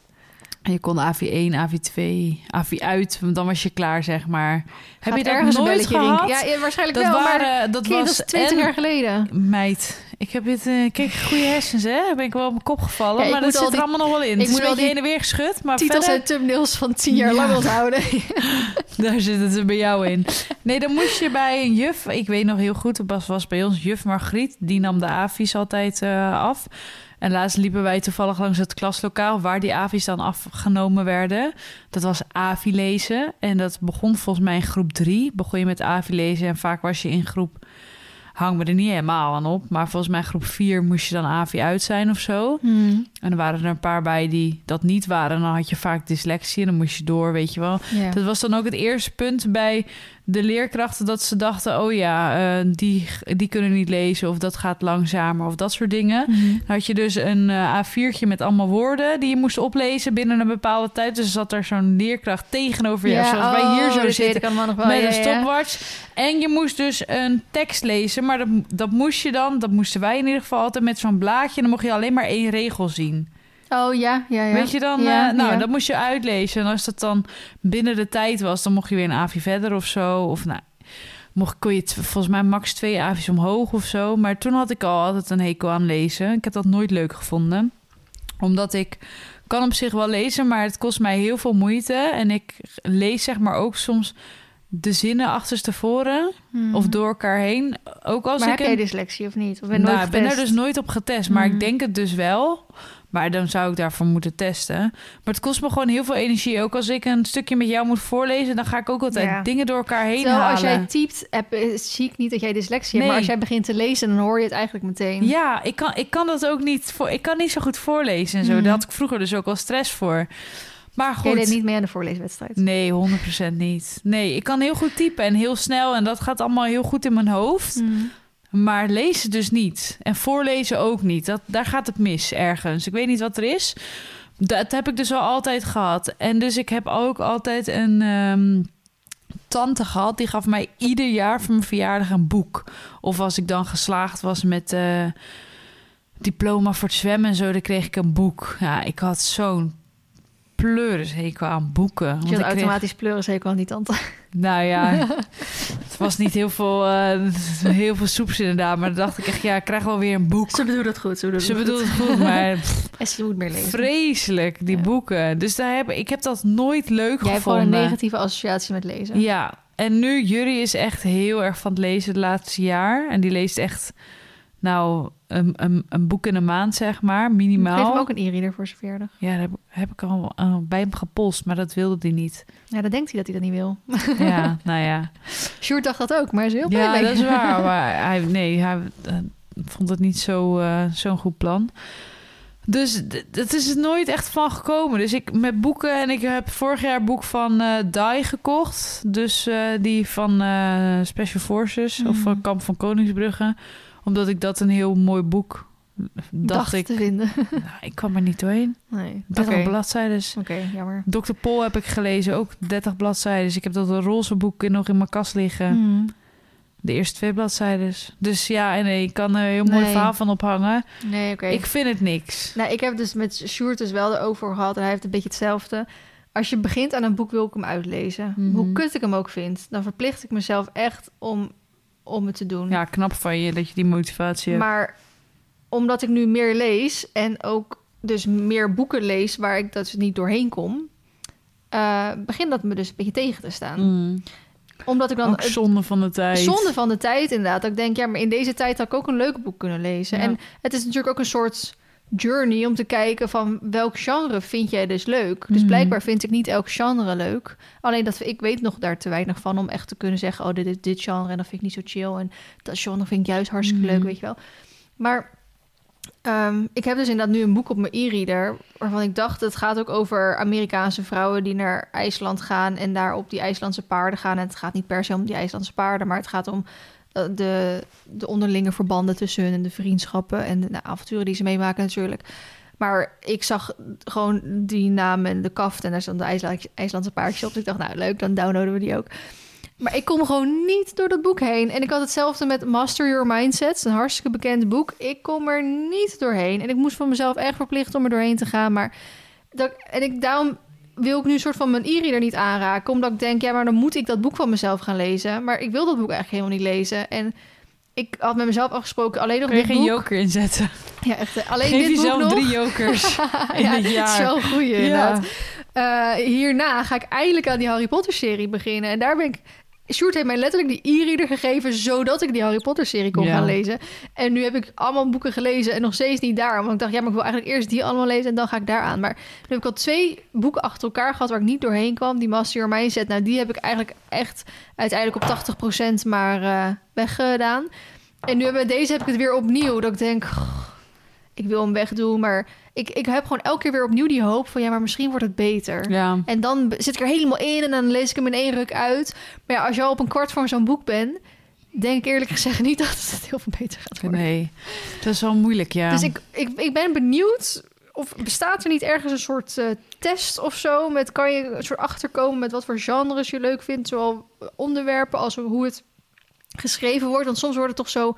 A: En je kon AVI 1, AVI 2, AVI uit. want Dan was je klaar, zeg maar. Heb je dat
B: ergens een
A: nooit
B: belletje
A: gehad?
B: rinken? Ja, ja, waarschijnlijk
A: dat
B: wel, maar
A: waren, dat
B: kind,
A: was
B: dat is 20
A: en-
B: jaar geleden.
A: Meid, ik heb dit... eh kijk, goede hersens, hè? Ben ik wel op mijn kop gevallen.
B: Ja,
A: maar dat zit er allemaal nog wel in.
B: ik
A: Het is
B: moet
A: beetje
B: die
A: heen en weer geschud, maar
B: Titels
A: verder,
B: en thumbnails van 10 jaar lang onthouden.
A: daar zit het er bij jou in. Nee, dan moest je bij een juf... Ik weet nog heel goed, het was, bij ons juf Margriet. Die nam de AVI's altijd eh, af. En laatst liepen wij toevallig langs het klaslokaal... waar die AVI's dan afgenomen werden. Dat was AVI lezen. En dat begon volgens mij in groep drie. Begon je met AVI lezen en vaak was je in groep... Hang me er niet helemaal aan op. Maar volgens mij groep 4 moest je dan AVI uit zijn of zo.
B: Hmm.
A: En er waren er een paar bij die dat niet waren. En dan had je vaak dyslexie en dan moest je door, weet je wel. Dat was dan ook het eerste punt bij de leerkrachten dat ze dachten: oh ja, eh, die, die kunnen niet lezen of dat gaat langzamer of dat soort dingen. Dan had je dus een eh, A4'tje met allemaal woorden die je moest oplezen binnen een bepaalde tijd. Dus zat er zo'n leerkracht tegenover je, zoals wij hier
B: oh,
A: zo
B: weet
A: zitten.
B: nog wel.
A: Met
B: ja,
A: een
B: ja.
A: stopwatch. En je moest dus een tekst lezen. Maar dat, dat moest je dan, dat moesten wij in ieder geval altijd met zo'n blaadje. En dan mocht je alleen maar één regel zien.
B: Oh ja, ja, ja.
A: Weet je dan?
B: Ja,
A: eh, nou,
B: ja.
A: dat moest je uitlezen. En als dat dan binnen de tijd was, dan mocht je weer een AVI verder of zo. Of nou, mocht, kon je volgens mij max twee AVI's omhoog of zo. Maar toen had ik al altijd een hekel aan lezen. Ik heb dat nooit leuk gevonden. Omdat ik kan op zich wel lezen, maar het kost mij heel veel moeite. En ik lees zeg maar ook soms de zinnen achterstevoren
B: Mhm.
A: of door elkaar heen. Ook als
B: maar
A: ik
B: heb jij
A: een-
B: dyslexie of niet? Of ben
A: nou, ik ben er dus nooit op getest, maar ik denk het dus wel. Maar dan zou ik daarvoor moeten testen. Maar het kost me gewoon heel veel energie. Ook als ik een stukje met jou moet voorlezen, dan ga ik ook altijd
B: Ja.
A: dingen door elkaar heen
B: Terwijl
A: halen.
B: als jij typt, heb, zie ik niet dat jij dyslexie hebt.
A: Nee.
B: Maar als jij begint te lezen, dan hoor je het eigenlijk meteen.
A: Ja, ik kan, ik kan dat ook niet. Voor, ik kan niet zo goed voorlezen en zo.
B: Mhm.
A: Daar had ik vroeger dus ook al stress voor. Maar goed.
B: Jij deed niet mee aan de voorleeswedstrijd.
A: Nee, 100% niet. Nee, ik kan heel goed typen en heel snel. En dat gaat allemaal heel goed in mijn hoofd.
B: Mhm.
A: Maar lezen dus niet. En voorlezen ook niet. Dat, daar gaat het mis ergens. Ik weet niet wat er is. Dat heb ik dus al altijd gehad. En dus ik heb ook altijd een ehm, tante gehad. Die gaf mij ieder jaar voor mijn verjaardag een boek. Of als ik dan geslaagd was met eh, diploma voor het zwemmen en zo, dan kreeg ik een boek. Ja, ik had zo'n pleurishekel aan boeken. Want
B: Je had
A: kreeg-
B: automatisch pleuren zeker wel niet, tante.
A: nou ja, het was niet heel veel, eh, heel veel soeps inderdaad. Maar dan dacht ik echt, ja, ik krijg wel weer een boek.
B: Ze bedoelt het goed. Ze bedoelt
A: Ze
B: het
A: bedoelt
B: goed.
A: het goed, maar pff,
B: En ze moet meer lezen.
A: vreselijk, die
B: Ja.
A: boeken. Dus daar heb, ik heb dat nooit leuk
B: Jij hebt gewoon
A: gevonden.
B: een negatieve associatie met lezen.
A: Ja, en nu, Jury is echt heel erg van het lezen het laatste jaar. En die leest echt, nou, een, een, een boek in een maand, zeg maar,
B: Ik geef
A: minimaal.
B: hem ook een e-reader voor zijn verjaardag.
A: Ja, heb, heb ik al bij hem gepolst, maar dat wilde hij niet.
B: Ja, dan denkt hij dat hij dat niet wil.
A: Ja, nou ja.
B: Sjoerd dacht dat ook, maar is heel blij
A: Ja,
B: mee.
A: dat is waar. Maar hij, nee, hij eh, vond het niet zo, eh, zo'n goed plan. Dus het is er nooit echt van gekomen. Dus ik met boeken en ik heb vorig jaar een boek van eh Dai gekocht. Dus die van Special Forces of
B: Mhm.
A: van Kamp van Koningsbrugge. Omdat ik dat een heel mooi boek dacht,
B: dacht
A: ik.
B: te vinden.
A: Nou, ik kwam er niet doorheen.
B: Nee.
A: 30
B: Oké,
A: bladzijden.
B: Oké, jammer.
A: Dr. Pol heb ik gelezen, ook 30 bladzijden. Ik heb dat roze boek nog in mijn kast liggen.
B: Mhm.
A: De eerste twee bladzijden. Dus ja, en nee, ik kan er een heel mooi
B: Nee.
A: verhaal van ophangen.
B: Nee, oké.
A: Ik vind het niks.
B: Nou, ik heb dus met Sjoerd dus wel erover gehad en hij heeft een beetje hetzelfde. Als je begint aan een boek, wil ik hem uitlezen.
A: Mhm.
B: Hoe kut ik hem ook vind, dan verplicht ik mezelf echt om, om het te doen.
A: Ja, knap van je dat je die motivatie hebt.
B: Maar omdat ik nu meer lees en ook dus meer boeken lees waar ik dus niet doorheen kom, eh begint dat me dus een beetje tegen te staan.
A: Mm.
B: Omdat ik dan
A: Ook zonde van de tijd.
B: zonde van de tijd inderdaad. Dat ik denk, ja, maar in deze tijd had ik ook een leuk boek kunnen lezen.
A: Ja.
B: En het is natuurlijk ook een soort journey om te kijken van welk genre vind jij dus leuk. Dus
A: Mhm.
B: blijkbaar vind ik niet elk genre leuk. Alleen dat ik weet nog daar te weinig van om echt te kunnen zeggen, oh dit is dit genre en dat vind ik niet zo chill en dat genre vind ik juist hartstikke leuk, weet je wel. Maar ehm, ik heb dus inderdaad nu een boek op mijn e-reader waarvan ik dacht het gaat ook over Amerikaanse vrouwen die naar IJsland gaan en daar op die IJslandse paarden gaan. En het gaat niet per se om die IJslandse paarden, maar het gaat om de, de onderlinge verbanden tussen hun en de vriendschappen en de avonturen die ze meemaken natuurlijk. Maar ik zag gewoon die naam en de kaft en daar stond de IJsla- IJslandse paardjes op. Dus ik dacht, nou leuk, dan downloaden we die ook. Maar ik kom gewoon niet door dat boek heen. En ik had hetzelfde met Master Your Mindset, een hartstikke bekend boek. Ik kom er niet doorheen. En ik moest van mezelf echt verplichten om er doorheen te gaan. Maar dat, en ik, daarom wil ik nu een soort van mijn e-reader niet aanraken. Omdat ik denk, ja, maar dan moet ik dat boek van mezelf gaan lezen. Maar ik wil dat boek eigenlijk helemaal niet lezen. En ik had met mezelf afgesproken, alleen nog dit
A: geen
B: boek.
A: joker inzetten?
B: Ja, echt. eh, Alleen
A: Geef
B: dit boek nog.
A: drie jokers in
B: ja,
A: het
B: Het is
A: jaar.
B: wel
A: Ja.
B: inderdaad. Eh, hierna ga ik eindelijk aan die Harry Potter-serie beginnen. En daar ben ik... Sjoerd heeft mij letterlijk die e-reader gegeven... zodat ik die Harry Potter-serie kon
A: Ja.
B: gaan lezen. En nu heb ik allemaal boeken gelezen en nog steeds niet daar. Want ik dacht, ja, maar ik wil eigenlijk eerst die allemaal lezen... en dan ga ik daar aan. Maar nu heb ik al twee boeken achter elkaar gehad... waar ik niet doorheen kwam. Die Master Your Mindset, nou, die heb ik eigenlijk echt... uiteindelijk op 80% maar eh, weggedaan. En nu bij deze heb ik het weer opnieuw. Dat ik denk... "Goh, ik wil hem wegdoen. Maar ik, ik heb gewoon elke keer weer opnieuw die hoop van... ja, maar misschien wordt het beter.
A: Ja.
B: En dan zit ik er helemaal in en dan lees ik hem in één ruk uit. Maar ja, als je al op een kwart van zo'n boek bent... denk ik eerlijk gezegd niet dat het heel veel beter gaat worden.
A: Nee, dat is wel moeilijk, ja.
B: Dus ik, ik, ik ben benieuwd of bestaat er niet ergens een soort eh, test of zo? Met kan je een soort achterkomen met wat voor genres je leuk vindt, zowel onderwerpen als hoe het geschreven wordt? Want soms wordt het toch zo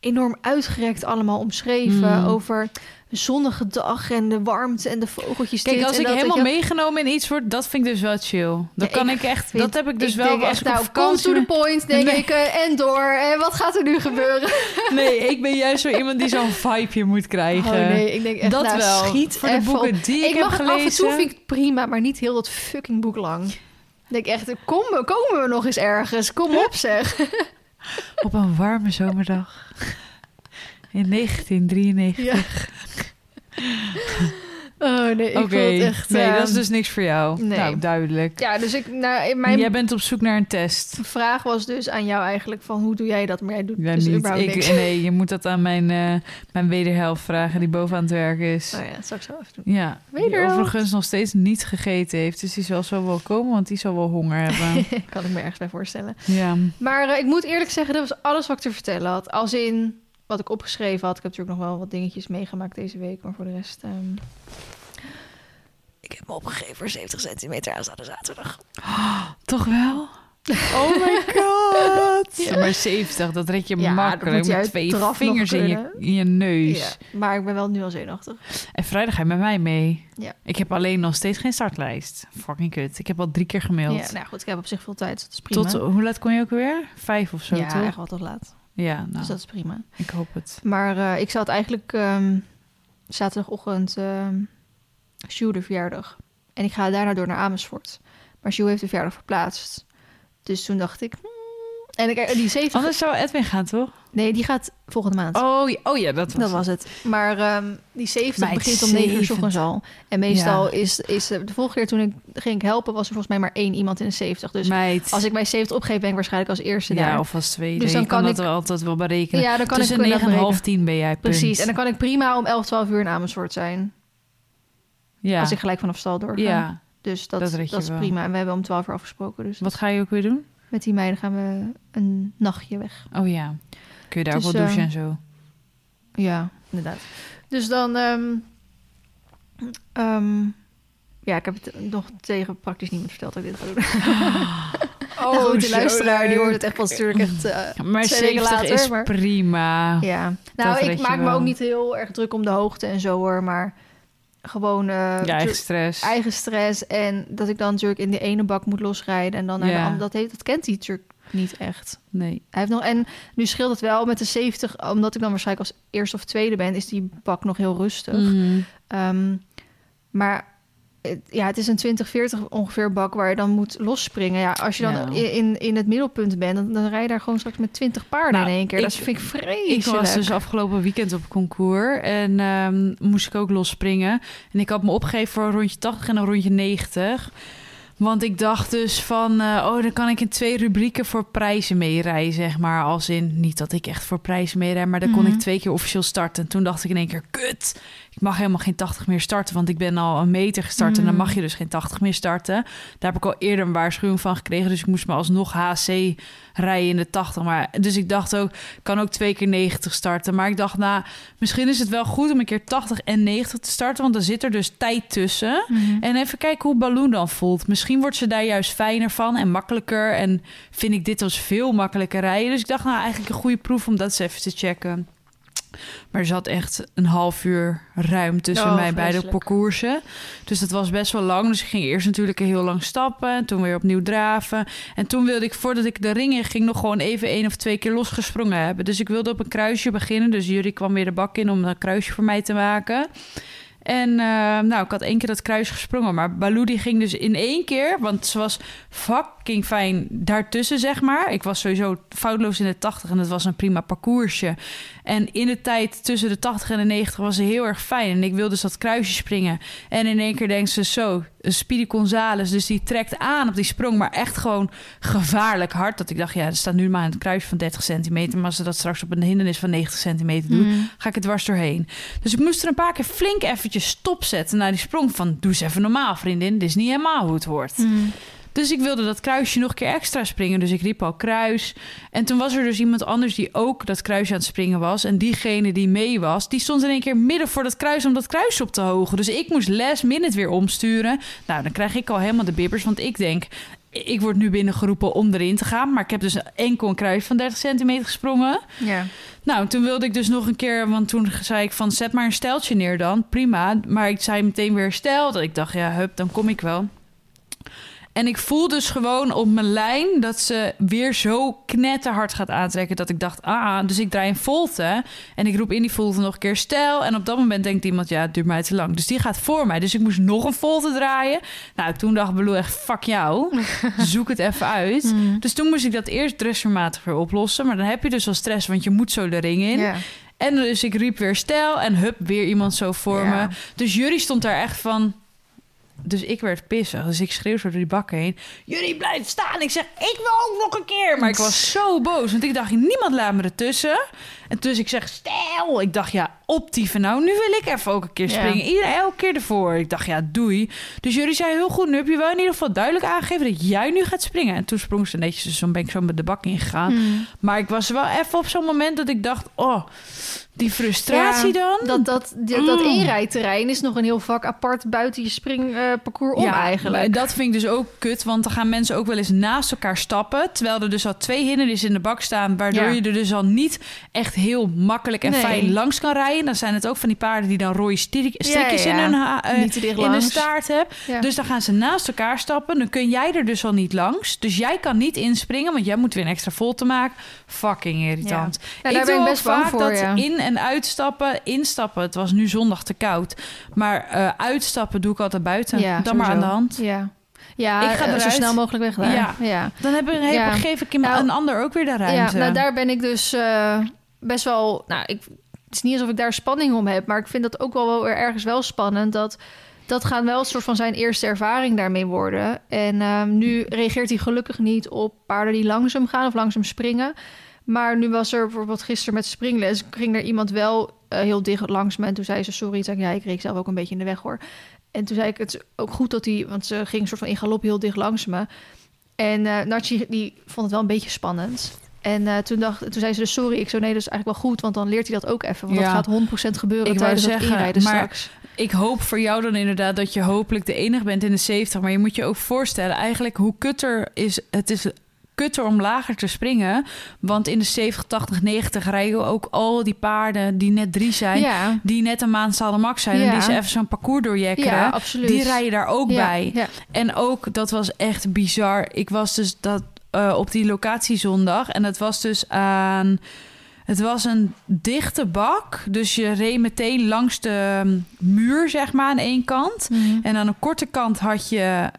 B: enorm uitgerekt allemaal omschreven
A: Hmm.
B: over een zonnige dag en de warmte en de vogeltjes.
A: Kijk, als ik
B: dat,
A: helemaal
B: je.
A: meegenomen in iets word, dat vind ik dus wel chill. Dat
B: Ja,
A: kan
B: ik
A: ik echt,
B: vind-
A: dat heb ik dus
B: ik
A: wel
B: denk
A: als
B: echt, nou,
A: vakantie
B: to the point, denk
A: Nee.
B: ik. eh, en door. En wat gaat er nu gebeuren?
A: Nee, ik ben juist zo iemand die zo'n vibeje moet krijgen.
B: Oh nee, ik denk echt,
A: dat
B: nou,
A: wel.
B: schiet
A: Voor de
B: op.
A: boeken die ik,
B: ik
A: heb
B: mag
A: gelezen.
B: af en toe vind ik het prima, maar niet heel dat fucking boek lang. Ik denk echt, kom, komen we nog eens ergens? Kom op zeg.
A: Op een warme zomerdag. In 1993.
B: Ja. Oh nee, ik het echt...
A: nee, dat is dus niks voor jou.
B: nee.
A: Nou, duidelijk.
B: Ja, dus ik, nou, in mijn
A: Jij bent op zoek naar een test.
B: vraag was dus aan jou eigenlijk van hoe doe jij dat? Maar jij doet
A: Ja,
B: dus
A: niet.
B: überhaupt
A: Ik,
B: niks.
A: nee, je moet dat aan mijn, eh, mijn wederhelft vragen die boven aan het werk is.
B: Oh ja, dat zou ik zo even doen.
A: Ja, die
B: Wederhelft.
A: overigens nog steeds niet gegeten heeft. Dus die zal zo wel komen, want die zal wel honger hebben.
B: kan ik me ergens bij voorstellen.
A: ja.
B: Maar eh, ik moet eerlijk zeggen, dat was alles wat ik te vertellen had. Als in wat ik opgeschreven had. Ik heb natuurlijk nog wel wat dingetjes meegemaakt deze week. Maar voor de rest... ehm, Ik heb me opgegeven voor 70 centimeter aanstaande zaterdag.
A: Toch wel? Oh my god.
B: Ja.
A: Maar 70, dat red je
B: Ja, dat
A: makkelijk
B: moet je
A: met twee vingers in je,
B: kunnen.
A: in je neus.
B: Ja, maar ik ben wel nu al zenuwachtig.
A: En vrijdag ga je met mij mee.
B: Ja.
A: Ik heb alleen nog steeds geen startlijst. Fucking kut. Ik heb al drie keer gemaild.
B: Ja, nou goed, ik heb op zich veel tijd. Dus dat is prima.
A: Tot, hoe laat kon je ook weer? Vijf of zo,
B: ja,
A: toch?
B: echt wel toch laat.
A: Ja, nou,
B: Dus dat is prima.
A: ik hoop het.
B: Maar eh, ik zat eigenlijk ehm, zaterdagochtend ehm Sjoe de verjaardag. En ik ga daarna door naar Amersfoort. Maar Sjoe heeft de verjaardag verplaatst. Dus toen dacht ik... hmm, En ik, die 70...
A: Anders zou Edwin gaan, toch?
B: Nee, die gaat volgende maand.
A: Oh, ja- oh ja, dat was
B: dat was het. Maar ehm, die 70
A: Meid,
B: begint om 9 uur 's
A: 70.
B: ochtends al. En meestal
A: Ja.
B: is, is... eh, De vorige keer toen ik ging helpen... was er volgens mij maar één iemand in de 70. Dus
A: Meid.
B: als ik bij 70 opgeef... ben ik waarschijnlijk als eerste
A: ja,
B: daar.
A: of als tweede.
B: Dus dan
A: kan,
B: kan
A: dat
B: ik-
A: wel altijd wel berekenen.
B: Ja, dan kan
A: Tussen
B: ik
A: 9 en half
B: berekenen.
A: 10 ben jij, punt.
B: Precies. En dan kan ik prima om 11, 12 uur in Amersfoort zijn.
A: ja.
B: Als ik gelijk vanaf stal doorga.
A: ja.
B: Dus dat,
A: Dat
B: dat, is
A: wel.
B: prima. En we hebben om 12 uur afgesproken. Dus
A: Wat ga je ook weer doen?
B: met die meiden gaan we een nachtje weg.
A: Oh ja. Kun je daar
B: Dus,
A: ook wel douchen
B: eh,
A: en zo?
B: Ja, inderdaad. Dus dan... ehm, ehm, ja, ik heb het nog tegen praktisch niemand verteld dat ik dit ga doen.
A: Oh, zo
B: luisteraar, die hoort het echt pas natuurlijk echt... eh,
A: Maar
B: twee weken
A: 70
B: later,
A: is
B: maar-
A: prima.
B: ja. Nou, ik maak me
A: wel.
B: ook niet heel erg druk om de hoogte en zo hoor. Maar gewoon...
A: Je eigen stress.
B: eigen stress. En dat ik dan natuurlijk in de ene bak moet losrijden. En dan naar
A: Ja.
B: de andere. Dat, heeft, dat kent hij natuurlijk niet echt.
A: Nee.
B: Hij heeft nog, en nu scheelt het wel met de 70, omdat ik dan waarschijnlijk als eerste of tweede ben, is die bak nog heel rustig. Ehm, maar het- ja, het is een 2040 ongeveer bak waar je dan moet losspringen. Ja, als je dan
A: Ja.
B: in, in het middelpunt bent, dan, dan rij je daar gewoon straks met 20 paarden
A: Nou,
B: in één keer.
A: ik-
B: dat vind ik
A: Ik
B: vreselijk.
A: was dus afgelopen weekend op concours en ehm, moest ik ook losspringen. En ik had me opgegeven voor een rondje 80 en een rondje 90. Want ik dacht dus van, eh, oh, dan kan ik in twee rubrieken voor prijzen meerijden, zeg maar. Als in, niet dat ik echt voor prijzen meerijd, maar dan kon
B: Mhm.
A: ik twee keer officieel starten. En toen dacht ik in één keer, kut, ik mag helemaal geen 80 meer starten. Want ik ben al een meter gestart en dan
B: Mhm.
A: mag je dus geen 80 meer starten. Daar heb ik al eerder een waarschuwing van gekregen. Dus ik moest me alsnog HC rijden in de 80. Maar, dus ik dacht ook, ik kan ook twee keer 90 starten. Maar ik dacht, nou, misschien is het wel goed om een keer 80 en 90 te starten. Want dan zit er dus tijd tussen.
B: Mhm.
A: En even kijken hoe Balloon dan voelt. Misschien wordt ze daar juist fijner van en makkelijker. En vind ik dit als veel makkelijker rijden. Dus ik dacht, nou, eigenlijk een goede proef om dat eens even te checken. Maar er zat echt een half uur ruim tussen
B: Oh,
A: mij beide parcoursen. Dus dat was best wel lang. Dus ik ging eerst natuurlijk heel lang stappen. En toen weer opnieuw draven. En toen wilde ik, voordat ik de ring in ging, nog gewoon even één of twee keer losgesprongen hebben. Dus ik wilde op een kruisje beginnen. Dus jullie kwam weer de bak in om een kruisje voor mij te maken. En eh, nou, ik had één keer dat kruis gesprongen. Maar Baloo die ging dus in één keer... want ze was fucking fijn daartussen, zeg maar. Ik was sowieso foutloos in de 80 en het was een prima parcoursje. En in de tijd tussen de 80 en de 90 was ze heel erg fijn. En ik wilde dus dat kruisje springen. En in één keer denkt ze zo... Speedy Gonzales. Dus die trekt aan op die sprong, maar echt gewoon gevaarlijk hard. Dat ik dacht, ja, er staat nu maar een kruis van 30 centimeter. Maar als ze dat straks op een hindernis van 90 centimeter doen,
B: Mm.
A: ga ik het dwars doorheen. Dus ik moest er een paar keer flink eventjes stopzetten naar die sprong. Van, doe eens even normaal, vriendin. Dit is niet helemaal hoe het hoort.
B: Mm.
A: Dus ik wilde dat kruisje nog een keer extra springen. Dus ik riep al kruis. En toen was er dus iemand anders die ook dat kruisje aan het springen was. En diegene die mee was, die stond in één keer midden voor dat kruis om dat kruis op te hogen. Dus ik moest last minute weer omsturen. Nou, dan krijg ik al helemaal de bibbers. Want ik denk, ik word nu binnengeroepen om erin te gaan. Maar ik heb dus enkel een kruis van 30 centimeter gesprongen.
B: Ja.
A: Nou, toen wilde ik dus nog een keer, want toen zei ik van zet maar een steltje neer dan, prima. Maar ik zei meteen weer stel, dat ik dacht ja, hup, dan kom ik wel. En ik voel dus gewoon op mijn lijn dat ze weer zo knetterhard gaat aantrekken dat ik dacht, ah, dus ik draai een volte en ik roep in die volte nog een keer stel. En op dat moment denkt iemand, ja, het duurt mij te lang. Dus die gaat voor mij. Dus ik moest nog een volte draaien. Nou, toen dacht Belou echt, fuck jou, zoek het even uit.
B: Mm.
A: Dus toen moest ik dat eerst dressurmatig weer oplossen. Maar dan heb je dus al stress, want je moet zo de ring in. En dus ik riep weer stijl en hup, weer iemand zo voor me. Dus Jury stond daar echt van... Dus ik werd pissig. Dus ik schreeuw zo door die bak heen. Jullie blijft staan. Ik zeg, ik wil ook nog een keer. Maar ik was zo boos. Want ik dacht, niemand laat me ertussen. En dus ik zeg, stel. Ik dacht, ja, optieven nou. Nu wil ik even ook een keer
B: Ja.
A: springen. Iedereen elke keer ervoor. Ik dacht, ja, doei. Dus jullie zei heel goed. Nu heb je wel in ieder geval duidelijk aangegeven dat jij nu gaat springen. En toen sprong ze netjes. Dus toen ben ik zo met de bak ingegaan.
B: Mm.
A: Maar ik was wel even op zo'n moment dat ik dacht... oh, die frustratie dan?
B: Dat, dat, dat, dat
A: Mm.
B: inrijterrein is nog een heel vak apart buiten je springparcours om eigenlijk.
A: maar Dat vind ik dus ook kut, want dan gaan mensen ook wel eens naast elkaar stappen... terwijl er dus al twee hindernissen in de bak staan... waardoor
B: Ja.
A: je er dus al niet echt heel makkelijk en
B: Nee.
A: fijn langs kan rijden. Dan zijn het ook van die paarden die dan rode strik- strikjes
B: ja.
A: in hun eh, in de staart hebben.
B: Ja.
A: Dus dan gaan ze naast elkaar stappen. Dan kun jij er dus al niet langs. Dus jij kan niet inspringen, want jij moet weer een extra volte maken. Fucking irritant.
B: Ja, daar ben ik
A: ook
B: best
A: vaak
B: voor,
A: dat
B: ja.
A: in- en uitstappen, instappen. Het was nu zondag te koud. Maar eh, uitstappen doe ik altijd buiten.
B: Ja,
A: Dan maar aan de hand.
B: Ja, ja
A: Ik ga
B: eh, zo snel mogelijk weg daar.
A: Ja.
B: ja.
A: Dan heb, heb-
B: Ja.
A: geef ik iemand-
B: Nou,
A: een ander ook weer de
B: Ja,
A: ruimte.
B: nou daar ben ik dus best wel... Nou, ik, het is niet alsof ik daar spanning om heb... maar ik vind dat ook wel, wel weer ergens wel spannend... dat dat gaat wel een soort van zijn eerste ervaring daarmee worden. En ehm, nu reageert hij gelukkig niet op paarden die langzaam gaan... of langzaam springen. Maar nu was er bijvoorbeeld gisteren met springles... ging er iemand wel eh, heel dicht langs me... en toen zei ze sorry. Zei ik, ja, ik reek zelf ook een beetje in de weg, hoor. En toen zei ik, het is ook goed dat hij... want ze ging soort van in galop heel dicht langs me... En eh Nachi die vond het wel een beetje spannend. En eh, toen, dacht, toen zei ze dus sorry. Ik zo nee, dat is eigenlijk wel goed. Want dan leert hij dat ook even. Want
A: Ja.
B: dat gaat 100% gebeuren
A: Ik
B: tijdens het
A: zeggen,
B: inrijden
A: maar-
B: straks.
A: Ik hoop voor jou dan inderdaad dat je hopelijk de enige bent in de 70. Maar je moet je ook voorstellen, eigenlijk hoe kutter is... Het is kutter om lager te springen. Want in de 70, 80, 90 rijden ook al die paarden die net drie zijn...
B: Ja,
A: die net een maand max zijn... en die ze even zo'n parcours doorjekkeren...
B: ja, absoluut.
A: die rijden daar ook bij. En ook, dat was echt bizar. Ik was dus dat, eh, op die locatie zondag. En het was dus aan... Het was een dichte bak. Dus je reed meteen langs de muur, zeg maar, aan één kant.
B: Mhm.
A: En aan de korte kant had je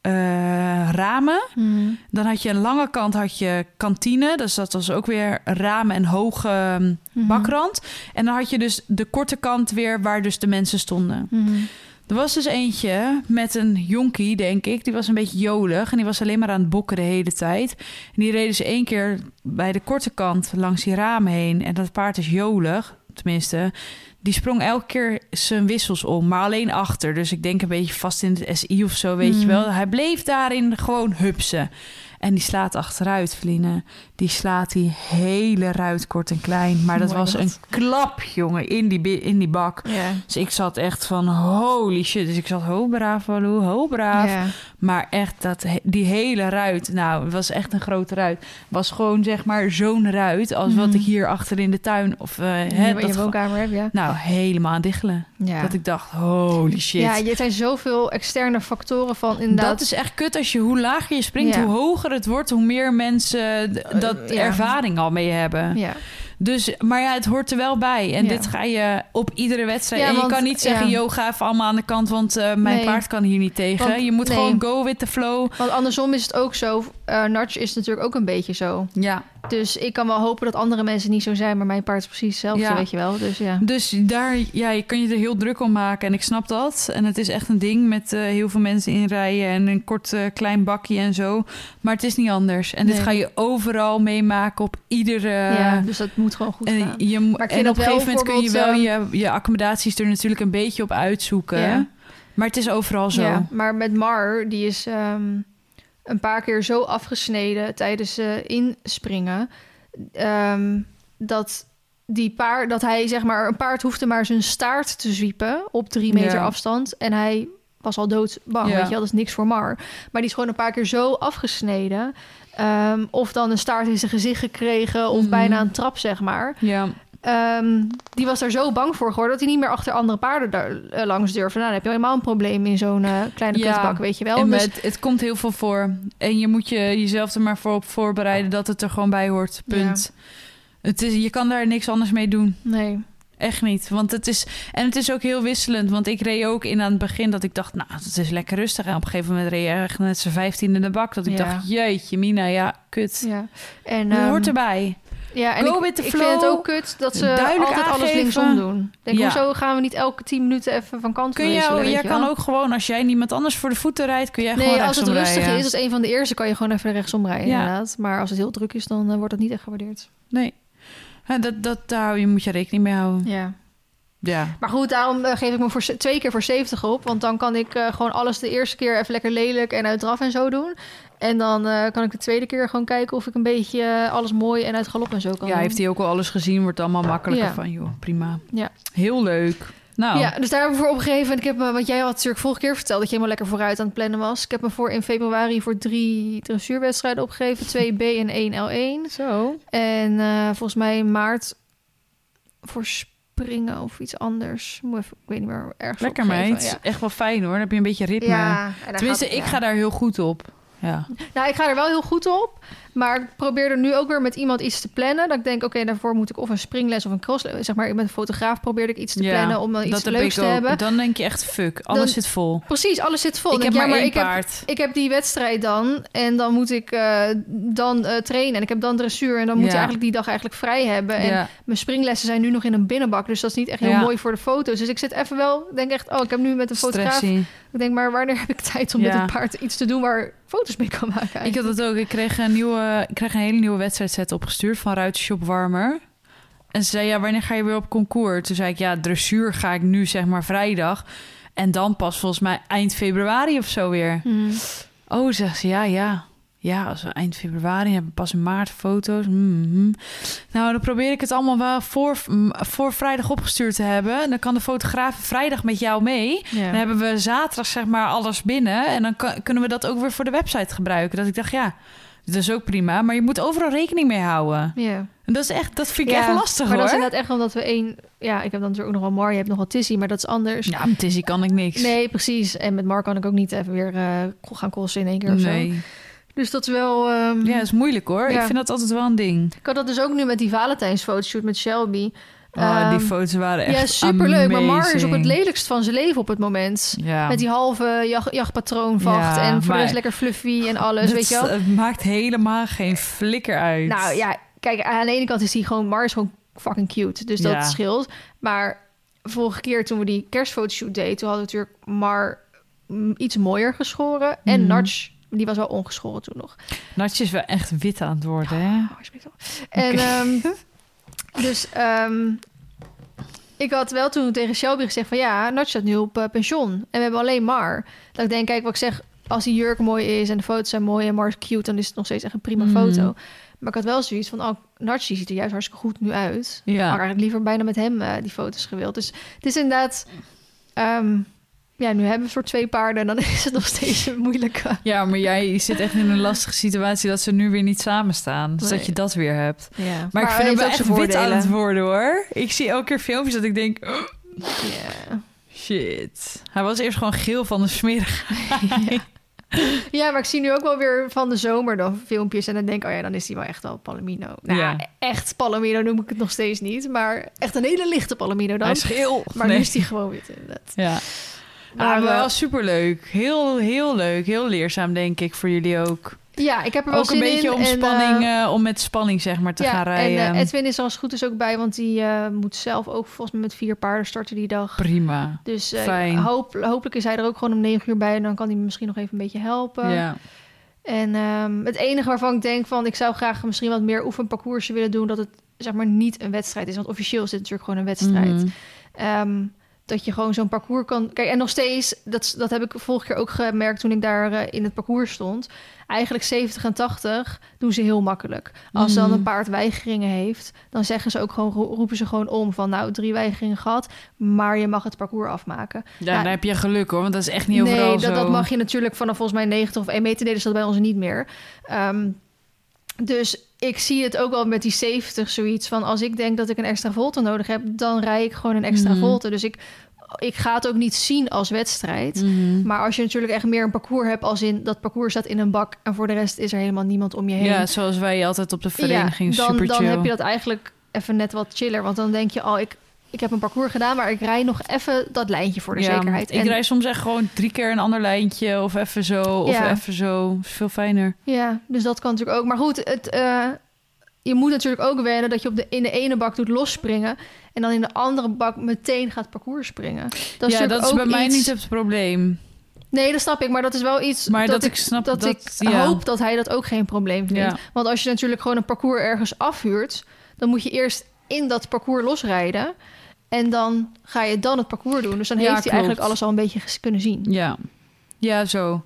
A: eh, ramen.
B: Mhm.
A: Dan had je aan de lange kant had je kantine. Dus dat was ook weer ramen en hoge mm,
B: Mhm.
A: bakrand. En dan had je dus de korte kant weer waar dus de mensen stonden. Er was dus eentje met een jonkie, denk ik. Die was een beetje jolig en die was alleen maar aan het bokken de hele tijd. En die reden ze één keer bij de korte kant langs die ramen heen. En dat paard is jolig, tenminste. Die sprong elke keer zijn wissels om, maar alleen achter. Dus ik denk een beetje vast in het SI of zo, weet je
B: Mm.
A: wel. Hij bleef daarin gewoon hupsen. En die slaat achteruit, Vline. Die slaat die hele ruit kort en klein. Maar dat was een klap, jongen, in die, in die bak. Dus ik zat echt van holy shit. Dus ik zat ho braaf, Walou, ho braaf. Maar echt dat, die hele ruit, nou, het was echt een grote ruit. Was gewoon zeg maar zo'n ruit als wat
B: Mhm.
A: ik hier achter in de tuin of eh hè,
B: in
A: dat
B: je woonkamer heb, ja.
A: nou helemaal aan diggelen.
B: Ja.
A: Dat ik dacht holy shit.
B: ja, je zijn zoveel externe factoren van inderdaad...
A: dat is echt kut als je hoe lager je springt,
B: Ja.
A: hoe hoger het wordt, hoe meer mensen d- dat
B: ja.
A: ervaring al mee hebben.
B: Ja.
A: Dus, maar ja, het hoort er wel bij. En
B: Ja.
A: dit ga je op iedere wedstrijd.
B: Ja,
A: en je
B: want-
A: kan niet zeggen,
B: ja.
A: yo, ga even allemaal aan de kant, want eh, mijn
B: Nee.
A: paard kan hier niet tegen.
B: Want-
A: je moet
B: nee.
A: gewoon go with the flow.
B: Want andersom is het ook zo. Natch is natuurlijk ook een beetje zo.
A: Ja,
B: Dus ik kan wel hopen dat andere mensen niet zo zijn, maar mijn paard is precies hetzelfde,
A: Ja.
B: weet je wel. Dus ja.
A: Dus daar ja, je kan je er heel druk om maken. En ik snap dat. En het is echt een ding met eh, heel veel mensen in rijen en een kort eh, klein bakje en zo. Maar het is niet anders. En dit ga je overal meemaken op iedere.
B: ja, dus dat moet gewoon goed
A: en
B: gaan.
A: je,
B: Maar
A: en op
B: dat
A: een gegeven moment kun je wel je, je accommodaties er natuurlijk een beetje op uitzoeken.
B: Ja.
A: Maar het is overal zo.
B: Ja, maar met Mar, die is ehm, een paar keer zo afgesneden tijdens eh, inspringen. ehm, dat, die paard, dat hij zeg maar, een paard hoefde maar zijn staart te zwiepen op drie meter
A: Ja.
B: afstand. En hij was al doodsbang,
A: Ja.
B: weet je wel. Dat is niks voor Mar. Maar die is gewoon een paar keer zo afgesneden. ehm, of dan een staart in zijn gezicht gekregen. Of
A: Mhm.
B: bijna een trap, zeg maar.
A: Ja.
B: Ehm, die was daar zo bang voor geworden... dat hij niet meer achter andere paarden daar, eh, langs durfde. Nou, dan heb je helemaal een probleem in zo'n eh, kleine
A: Ja.
B: kutbak, weet je wel.
A: En
B: Dus-
A: met, het komt heel veel voor. En je moet je jezelf er maar voor op voorbereiden dat het er gewoon bij hoort. Punt. Het is, je kan daar niks anders mee doen.
B: Nee.
A: Echt niet. Want het is. En het is ook heel wisselend. Want ik reed ook in aan het begin dat ik dacht, nou, het is lekker rustig. En op een gegeven moment reed je echt met z'n vijftien in de bak. Dat ik
B: Ja.
A: dacht, jeetje, Mina, ja, kut.
B: Ja. En, ehm,
A: hoort erbij.
B: Ja, en
A: Go
B: ik,
A: with the
B: ik
A: flow.
B: vind het ook kut dat ze
A: Duidelijk
B: altijd alles linksom doen. Denk,
A: Ja.
B: hoezo gaan we niet elke tien minuten even van kant
A: Kun
B: weet
A: jij kan
B: wel?
A: ook gewoon, als jij niemand anders voor de voeten rijdt, kun jij
B: Nee,
A: gewoon
B: als het rustig
A: rijden.
B: is, als een van de eerste, kan je gewoon even rechtsom rijden,
A: Ja.
B: inderdaad. Maar als het heel druk is, dan eh, wordt het niet echt gewaardeerd.
A: Nee. Ja, dat, dat, daar moet je rekening mee houden.
B: Ja.
A: Ja.
B: Maar goed, daarom eh, geef ik me voor twee keer voor 70 op. Want dan kan ik eh, gewoon alles de eerste keer even lekker lelijk en uit draf en zo doen. En dan eh, kan ik de tweede keer gewoon kijken of ik een beetje eh, alles mooi en uit galop en zo kan
A: Ja,
B: doen.
A: heeft hij ook al alles gezien, wordt allemaal makkelijker
B: Ja.
A: van, joh, prima.
B: Ja.
A: Heel leuk. Nou,
B: Ja, dus daar heb ik voor opgegeven. En ik heb me, want jij had natuurlijk vorige keer verteld dat je helemaal lekker vooruit aan het plannen was. Ik heb me voor in februari voor drie dressuurwedstrijden opgegeven. Twee B en één L1.
A: zo.
B: En eh, volgens mij in maart voor springen of iets anders. Moet even, ik weet niet meer ergens
A: Lekker meid.
B: Ja.
A: Echt wel fijn hoor. Dan heb je een beetje ritme.
B: Ja,
A: Tenminste,
B: gaat-
A: ik
B: ja.
A: ga daar heel goed op. Ja.
B: Nou, ik ga er wel heel goed op. Maar ik probeer er nu ook weer met iemand iets te plannen. Dat ik denk, oké, daarvoor moet ik of een springles of een crossles. Zeg maar, met een fotograaf probeerde ik iets te
A: Ja,
B: plannen om dan iets
A: heb
B: leuks te
A: ook.
B: hebben.
A: Dan denk je echt, fuck, alles
B: Dan-
A: zit vol.
B: Precies, alles zit vol.
A: ik heb maar één
B: ik heb
A: paard.
B: ik heb die wedstrijd dan en dan moet ik eh, dan eh, trainen en ik heb dan dressuur en dan moet je eigenlijk die dag eigenlijk vrij hebben en mijn springlessen zijn nu nog in een binnenbak dus dat is niet echt heel mooi voor de foto's dus ik zit even wel denk echt oh ik heb nu met een fotograaf
A: Stressie.
B: ik denk maar wanneer heb ik tijd om met het paard iets te doen waar foto's mee kan maken
A: Ik had het ook. Ik kreeg een, nieuwe, ik kreeg een hele nieuwe wedstrijdset opgestuurd van Ruitershop Warmer. En ze zei, ja, wanneer ga je weer op concours? Toen zei ik, ja, dressuur ga ik nu zeg maar vrijdag. En dan pas volgens mij eind februari of zo weer.
B: Hmm.
A: Oh, zegt ze, ja, ja. Ja, als we eind februari hebben, pas in maart foto's. Mhm. Nou, dan probeer ik het allemaal wel voor, voor vrijdag opgestuurd te hebben. En dan kan de fotograaf vrijdag met jou mee.
B: Ja.
A: Dan hebben we zaterdag zeg maar alles binnen. En dan kan- kunnen we dat ook weer voor de website gebruiken. Dat ik dacht, ja, dat is ook prima. Maar je moet overal rekening mee houden.
B: Ja.
A: En dat is echt, dat vind ik
B: Ja,
A: echt lastig
B: maar
A: hoor.
B: dat is inderdaad echt omdat we één ja ik heb dan natuurlijk ook nog wel Mar je hebt nog wel Tissy maar dat is anders
A: Ja, met Tizzy kan ik niks.
B: nee precies en met Mar kan ik ook niet even weer eh, gaan kosten in één keer of zo
A: nee.
B: dus dat is wel ehm,
A: Ja, dat is moeilijk hoor.
B: Ja.
A: Ik vind dat altijd wel een ding.
B: Ik had dat dus ook nu met die Valentijnsfotoshoot met Shelby.
A: Oh, die
B: Ehm,
A: foto's waren echt
B: Ja, superleuk. Maar Mar is op het
A: amazing.
B: lelijkst van zijn leven op het moment.
A: Ja.
B: Met die halve jacht, jachtpatroonvacht
A: Ja,
B: en voor de rest lekker fluffy en alles, weet je wel.
A: Het maakt helemaal geen flikker uit.
B: Nou ja, kijk, aan de ene kant is hij gewoon... Mar is gewoon fucking cute, dus dat
A: Ja.
B: scheelt. Maar vorige keer toen we die kerstfotoshoot deden... toen hadden we natuurlijk Mar mm, iets mooier geschoren. En
A: Mhm.
B: Natch, die was wel ongeschoren toen nog.
A: Natje is wel echt wit aan het worden, hè?
B: Oh. En
A: Oké.
B: ehm, dus ehm, ik had wel toen tegen Shelby gezegd van ja, Natch staat nu op eh, pensioen en we hebben alleen Mar. Dat ik denk, kijk wat ik zeg, als die jurk mooi is en de foto's zijn mooi en Mar is cute, dan is het nog steeds echt een prima
A: Mhm.
B: foto. Maar ik had wel zoiets van, oh, ziet er juist hartstikke goed nu uit.
A: Ja.
B: Maar ik had eigenlijk liever bijna met hem eh, die foto's gewild. Dus het is inderdaad, ehm, ja, nu hebben we soort twee paarden en dan is het nog steeds een moeilijke.
A: Ja, maar jij zit echt in een lastige situatie dat ze nu weer niet samen staan. Dus
B: Nee.
A: dat je dat weer hebt.
B: Ja.
A: Maar, ik vind hem wel
B: ook
A: echt wit aan het worden, hoor. Ik zie elke keer filmpjes dat ik denk... oh,
B: Ja.
A: shit. Hij was eerst gewoon geel van de smerigheid.
B: Ja, maar ik zie nu ook wel weer van de zomer dan filmpjes. En dan denk ik, oh ja, dan is die wel echt al Palomino. Nou,
A: Ja.
B: echt Palomino noem ik het nog steeds niet. Maar echt een hele lichte Palomino dan.
A: Hij is geel.
B: Maar
A: Nee.
B: nu is die gewoon wit inderdaad.
A: Ja.
B: Maar,
A: Maar
B: eh,
A: wel superleuk. Heel, heel leuk. Heel leerzaam, denk ik, voor jullie ook.
B: Ja, ik heb er wel
A: Ook een beetje
B: in.
A: om spanning,
B: eh,
A: eh, om met spanning zeg maar te
B: ja,
A: gaan rijden.
B: En eh, Edwin is als het goed is ook bij, want die eh, moet zelf ook volgens mij met vier paarden starten die dag.
A: Prima.
B: Dus eh,
A: Fijn.
B: hoop, hopelijk is hij er ook gewoon om negen uur bij en dan kan hij me misschien nog even een beetje helpen.
A: Ja.
B: En ehm, het enige waarvan ik denk van ik zou graag misschien wat meer oefenparcoursje willen doen, dat het zeg maar niet een wedstrijd is. Want officieel is het natuurlijk gewoon een wedstrijd. Ehm, dat je gewoon zo'n parcours kan. Kijk, en nog steeds, dat, dat heb ik vorige keer ook gemerkt toen ik daar eh, in het parcours stond. Eigenlijk 70 en 80 doen ze heel makkelijk. Als dan een paard weigeringen heeft, dan zeggen ze ook gewoon, ro- roepen ze gewoon om van nou, drie weigeringen gehad, maar je mag het parcours afmaken.
A: Ja,
B: Ja,
A: dan heb je geluk hoor, want dat is echt niet overal
B: nee,
A: zo.
B: dat, dat mag je natuurlijk vanaf volgens mij 90 of 1 meter deden ze dat bij ons niet meer. Ehm, dus ik zie het ook wel met die 70 zoiets van als ik denk dat ik een extra volte nodig heb, dan rij ik gewoon een extra
A: Mhm.
B: volte. Dus ik, ik ga het ook niet zien als wedstrijd.
A: Mhm.
B: Maar als je natuurlijk echt meer een parcours hebt, als in dat parcours staat in een bak en voor de rest is er helemaal niemand om je heen.
A: Ja, zoals wij altijd op de vereniging,
B: ja, dan,
A: super
B: dan
A: chill.
B: heb je dat eigenlijk even net wat chiller. Want dan denk je, oh, ik, ik heb een parcours gedaan, maar ik rij nog even dat lijntje voor de
A: Ja,
B: zekerheid.
A: Ik
B: En-
A: rij soms echt gewoon drie keer een ander lijntje of even zo of
B: Ja.
A: even zo. is veel fijner.
B: Ja, dus dat kan natuurlijk ook. Maar goed, het, eh, je moet natuurlijk ook wennen dat je op de, in de ene bak doet losspringen... en dan in de andere bak meteen gaat parcours springen. Dat is
A: ja, dat is bij mij
B: iets-
A: niet het probleem.
B: Nee, dat snap ik, maar dat is wel iets
A: Maar
B: dat,
A: dat ik snap
B: dat,
A: dat-
B: ik
A: ja.
B: hoop dat hij dat ook geen probleem vindt.
A: Ja.
B: Want als je natuurlijk gewoon een parcours ergens afhuurt... dan moet je eerst in dat parcours losrijden... en dan ga je dan het parcours doen. Dus dan
A: Ja,
B: heeft hij eigenlijk alles al een beetje kunnen zien.
A: Ja. Ja, zo.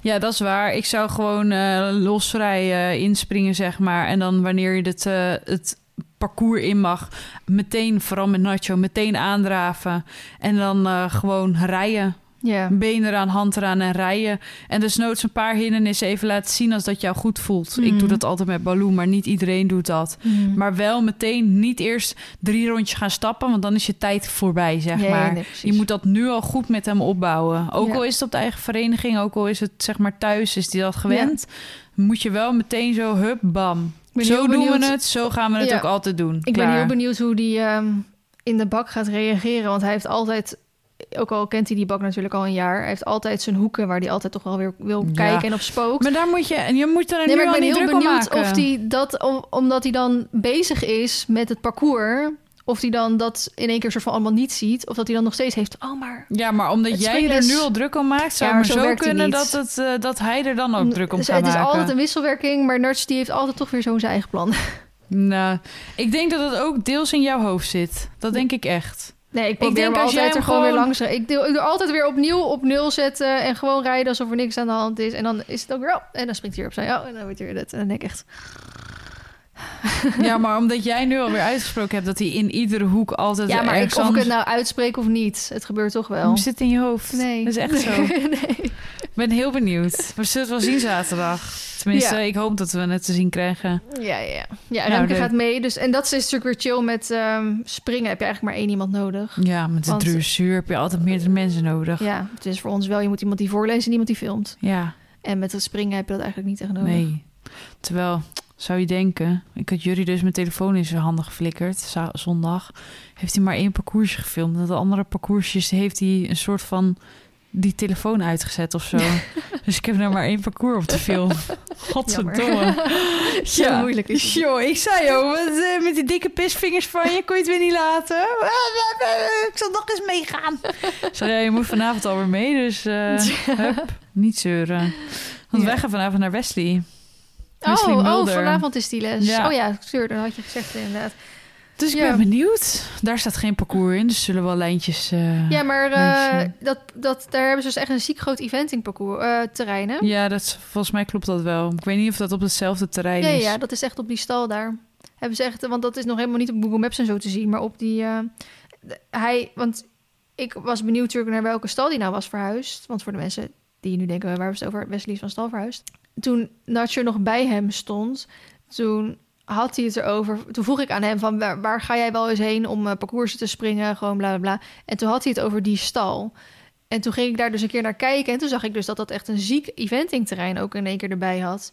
A: Ja, dat is waar. Ik zou gewoon eh losvrij eh, inspringen, zeg maar. En dan wanneer je het, eh, het parcours in mag, meteen, vooral met Nacho, meteen aandraven. En dan gewoon rijden.
B: Ja.
A: Been eraan, hand eraan en rijden. En dus noods een paar hindernissen even laten zien als dat jou goed voelt. Ik doe dat altijd met Baloo, maar niet iedereen doet dat.
B: Mhm.
A: Maar wel meteen niet eerst drie rondjes gaan stappen, want dan is je tijd voorbij, zeg maar.
B: nee,
A: je moet dat nu al goed met hem opbouwen. Ook al is het op de eigen vereniging, ook al is het zeg maar thuis, is die dat gewend. Moet je wel meteen zo, hup, bam. Zo doen we het, zo gaan we het
B: Ja.
A: ook altijd doen.
B: Ik ben heel benieuwd hoe die ehm, in de bak gaat reageren. Want hij heeft altijd, ook al kent hij die bak natuurlijk al een jaar, hij heeft altijd zijn hoeken waar hij altijd toch wel weer wil
A: Ja.
B: kijken en op spookt.
A: Maar daar moet je, en je moet er
B: Nee,
A: nu
B: maar ik ben heel benieuwd
A: maken.
B: of hij dat, om- omdat hij dan bezig is met het parcours, of hij dan dat in één keer soort van allemaal niet ziet, of dat hij dan nog steeds heeft. Oh, maar
A: Ja, maar omdat
B: Het
A: jij er nu al druk om maakt, zou
B: Ja, maar zo
A: kunnen dat, het, eh, dat hij er dan ook druk om
B: Dus
A: gaat
B: het is altijd een wisselwerking, maar Nuts die heeft altijd toch weer zo zijn eigen plan.
A: Nou, ik denk dat het ook deels in jouw hoofd zit. Dat denk ik echt.
B: Nee, ik
A: Ik
B: probeer
A: denk als jij
B: altijd er gewoon weer langs. Ik doe, ik doe altijd weer opnieuw op nul zetten en gewoon rijden alsof er niks aan de hand is. En dan is het ook weer, oh, en dan springt hij opzij. Oh, en dan wordt hij weer dit. En dan denk ik echt,
A: Ja, maar omdat jij nu alweer uitgesproken hebt dat hij in iedere hoek altijd
B: ja, maar ik, of ik het nou uitspreek of niet, het gebeurt toch wel.
A: Het zit in je hoofd.
B: Nee.
A: Dat is echt zo.
B: nee.
A: Ik ben heel benieuwd. We zullen het wel zien zaterdag. Tenminste,
B: Ja.
A: ik hoop dat we het te zien krijgen.
B: Ja, ja, ja. Ja,
A: Nou,
B: Remke gaat mee. Dus, en dat is natuurlijk weer chill met ehm, springen. Heb je eigenlijk maar één iemand nodig.
A: Ja, met de dressuur heb je altijd meerdere mensen nodig. Ja.
B: Ja, het is voor ons wel. Je moet iemand die voorleest en iemand die filmt. En met het springen heb je dat eigenlijk niet echt nodig.
A: nee. Terwijl, zou je denken... Ik had Jury dus mijn telefoon in zijn handen geflikkerd. Zondag. Heeft hij maar één parcoursje gefilmd. En de andere parcoursjes heeft hij een soort van... Die telefoon uitgezet of zo. dus ik heb nou maar één parcours op de film. Godverdomme.
B: Zo moeilijk is het.
A: Joh, ik zei joh, met, eh, met die dikke pisvingers van je kon je het weer niet laten. Ik zal nog eens meegaan. Zei, ja, je moet vanavond alweer mee, dus eh, hup, niet zeuren. Want
B: Ja.
A: wij gaan vanavond naar Wesley.
B: Oh,
A: Wesley
B: oh,
A: Mulder.
B: vanavond is die les.
A: Ja.
B: Oh ja, tuur, dat had je gezegd inderdaad.
A: Dus ik
B: Ja.
A: ben benieuwd. Daar staat geen parcours in, dus zullen wel lijntjes... eh,
B: Ja, maar eh, dat, dat, daar hebben ze dus echt een ziek groot eventing parcours, eh, terrein, hè?
A: ja, dat, volgens mij klopt dat wel. Ik weet niet of dat op hetzelfde terrein
B: Ja,
A: is.
B: ja, dat is echt op die stal daar. Hebben ze echt, want dat is nog helemaal niet op Google Maps en zo te zien, maar op die. hij, want ik was benieuwd natuurlijk naar welke stal die nou was verhuisd. Want voor de mensen die nu denken, waar ze het over? Wesley van stal verhuisd. Toen Nacho nog bij hem stond, toen had hij het erover. Toen vroeg ik aan hem van waar, ga jij wel eens heen om eh, parcoursen te springen, gewoon bla bla bla. En toen had hij het over die stal. En toen ging ik daar dus een keer naar kijken. En toen zag ik dus dat dat echt een ziek eventingterrein ook in één keer erbij had.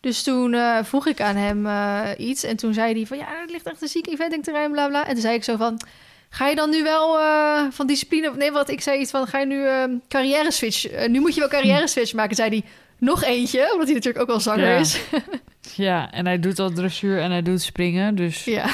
B: Dus toen eh, vroeg ik aan hem eh, iets. En toen zei hij van... Ja, er ligt echt een ziek eventingterrein, bla bla. En toen zei ik zo van... Ga je dan nu wel van discipline... Nee, wat ik zei iets van... Ga je nu eh, carrière switch... nu moet je wel carrière switch maken. Zei hij... nog eentje, omdat hij natuurlijk ook al zanger
A: Ja.
B: is.
A: Ja, en hij doet al dressuur en hij doet springen. Dus
B: ja.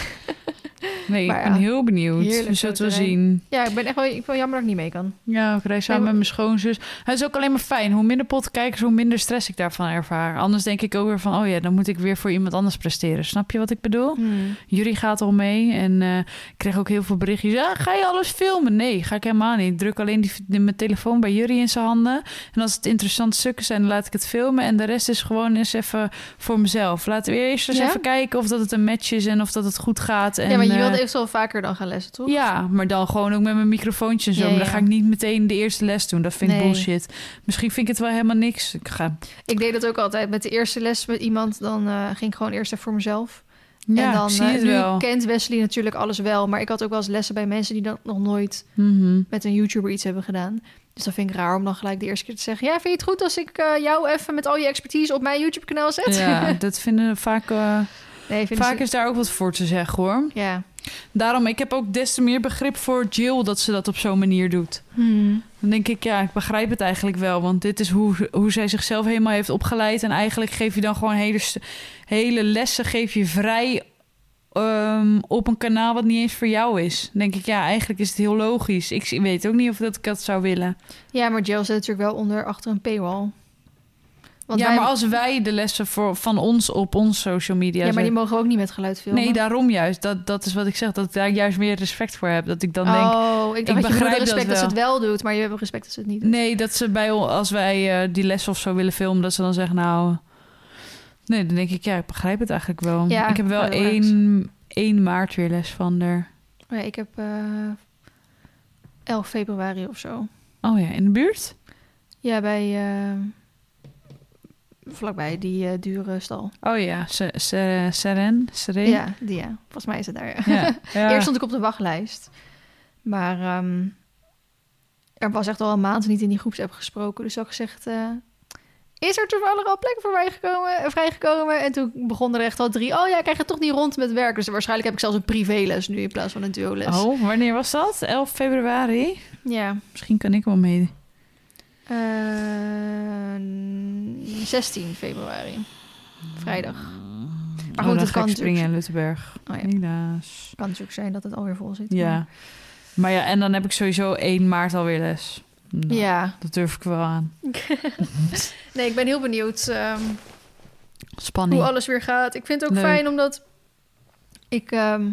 A: Nee,
B: Maar
A: ik ben
B: ja,
A: heel benieuwd. We zullen het wel zien.
B: ja, ik ben echt wel, ik vind het jammer dat ik niet mee kan.
A: Ja, ik rijd samen
B: Nee,
A: met mijn schoonzus. Het is ook alleen maar fijn. Hoe minder podkijkers, hoe minder stress ik daarvan ervaar. Anders denk ik ook weer van... oh ja, dan moet ik weer voor iemand anders presteren. Snap je wat ik bedoel?
B: Hmm.
A: Jury gaat al mee en eh, ik kreeg ook heel veel berichtjes. Ja, ga je alles filmen? Nee, ga ik helemaal niet. Ik druk alleen die, die- mijn telefoon bij Jury in zijn handen. En als het interessante stukken zijn, dan laat ik het filmen. En de rest is gewoon eens even voor mezelf. Laten we eerst eens
B: Ja?
A: even kijken of dat het een match is en of dat het goed gaat. En,
B: ja, maar je
A: eh,
B: wilde eventueel vaker dan gaan lessen, toch?
A: ja, maar dan gewoon ook met mijn microfoontje en zo.
B: Ja,
A: maar dan ga ik niet meteen de eerste les doen. Dat vind ik
B: Nee.
A: bullshit. Misschien vind ik het wel helemaal niks. Ik ga...
B: Ik deed dat ook altijd. Met de eerste les met iemand, dan eh, ging ik gewoon eerst even voor mezelf.
A: Ja,
B: en dan,
A: zie
B: eh,
A: het
B: nu
A: wel.
B: kent Wesley natuurlijk alles wel. Maar ik had ook wel eens lessen bij mensen die dat nog nooit
A: Mhm.
B: met een YouTuber iets hebben gedaan. Dus dan vind ik raar om dan gelijk de eerste keer te zeggen... ja, vind je het goed als ik eh, jou even met al je expertise op mijn YouTube-kanaal zet?
A: Ja, dat vinden vaak... eh,
B: nee,
A: vaak is daar ook wat voor te zeggen, hoor.
B: Ja.
A: Daarom, ik heb ook des te meer begrip voor Jill dat ze dat op zo'n manier doet.
B: Hmm.
A: Dan denk ik, ja, ik begrijp het eigenlijk wel. Want dit is hoe, hoe zij zichzelf helemaal heeft opgeleid. En eigenlijk geef je dan gewoon hele, hele lessen geef je vrij ehm, op een kanaal wat niet eens voor jou is. Dan denk ik, ja, eigenlijk is het heel logisch. Ik weet ook niet of dat ik dat zou willen.
B: Ja, maar Jill zit natuurlijk wel onder achter een paywall. Want
A: ja,
B: wij-
A: maar als wij de lessen voor, van ons op ons social media
B: ja, maar die mogen ook niet met geluid filmen.
A: Nee, daarom juist. Dat, dat is wat ik zeg. Dat ik daar juist meer respect voor heb. Dat ik dan denk...
B: oh, ik dacht dat
A: begrijp dat
B: respect dat, ze het wel doet, maar je hebt respect dat ze het niet doet.
A: Nee, dat ze bij ons, als wij eh, die les of zo willen filmen, dat ze dan zeggen, nou. Nee, dan denk ik, ja, ik begrijp het eigenlijk wel.
B: Ja,
A: ik heb wel. 1, 1 maart weer les van haar.
B: Oh ja, ik heb eh 11 februari of zo.
A: Oh ja, in de buurt?
B: Ja, bij eh, vlakbij die eh, dure stal.
A: Oh ja, Se- Se- Seren. Seren.
B: Ja, die ja. Volgens mij is het daar. Ja. Eerst stond ik op de wachtlijst. Maar ehm, er was echt al een maand niet in die groepsapp gesproken. Dus ik had gezegd, eh, is er toevallig al plek voor mij gekomen, eh, vrijgekomen? En toen begonnen er echt al drie. Oh ja, ik krijg het toch niet rond met werk. Dus waarschijnlijk heb ik zelfs een privéles nu in plaats van een duoles.
A: Oh, wanneer was dat? 11 februari?
B: Ja.
A: Misschien kan ik wel mee.
B: Eh, 16 februari. Vrijdag. Maar
A: oh,
B: goed, het kan
A: springen in Luttenberg.
B: Oh ja.
A: Helaas.
B: kan natuurlijk zijn dat het alweer vol zit.
A: Ja. Maar ja, en dan heb ik sowieso 1 maart alweer les. Nou,
B: Ja.
A: Dat durf ik wel aan.
B: Nee, ik ben heel benieuwd ehm,
A: Spanning.
B: hoe alles weer gaat. Ik vind het ook
A: Leuk.
B: fijn omdat ik ehm,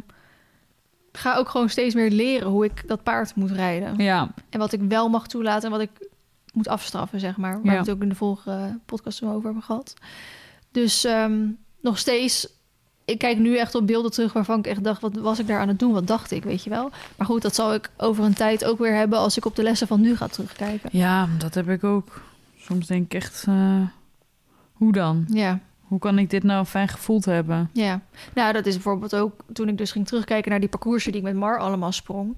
B: ga ook gewoon steeds meer leren hoe ik dat paard moet rijden.
A: Ja,
B: En wat ik wel mag toelaten en wat ik moet afstraffen, zeg maar. Waar
A: Ja.
B: we het ook in de vorige podcast over hebben gehad. Dus ehm, nog steeds, ik kijk nu echt op beelden terug waarvan ik echt dacht, wat was ik daar aan het doen? Wat dacht ik, weet je wel? Maar goed, dat zal ik over een tijd ook weer hebben als ik op de lessen van nu ga terugkijken.
A: Ja, dat heb ik ook. Soms denk ik echt, eh, hoe dan?
B: Ja,
A: Hoe kan ik dit nou fijn gevoeld hebben?
B: ja. Nou, dat is bijvoorbeeld ook toen ik dus ging terugkijken naar die parcoursen die ik met Mar allemaal sprong.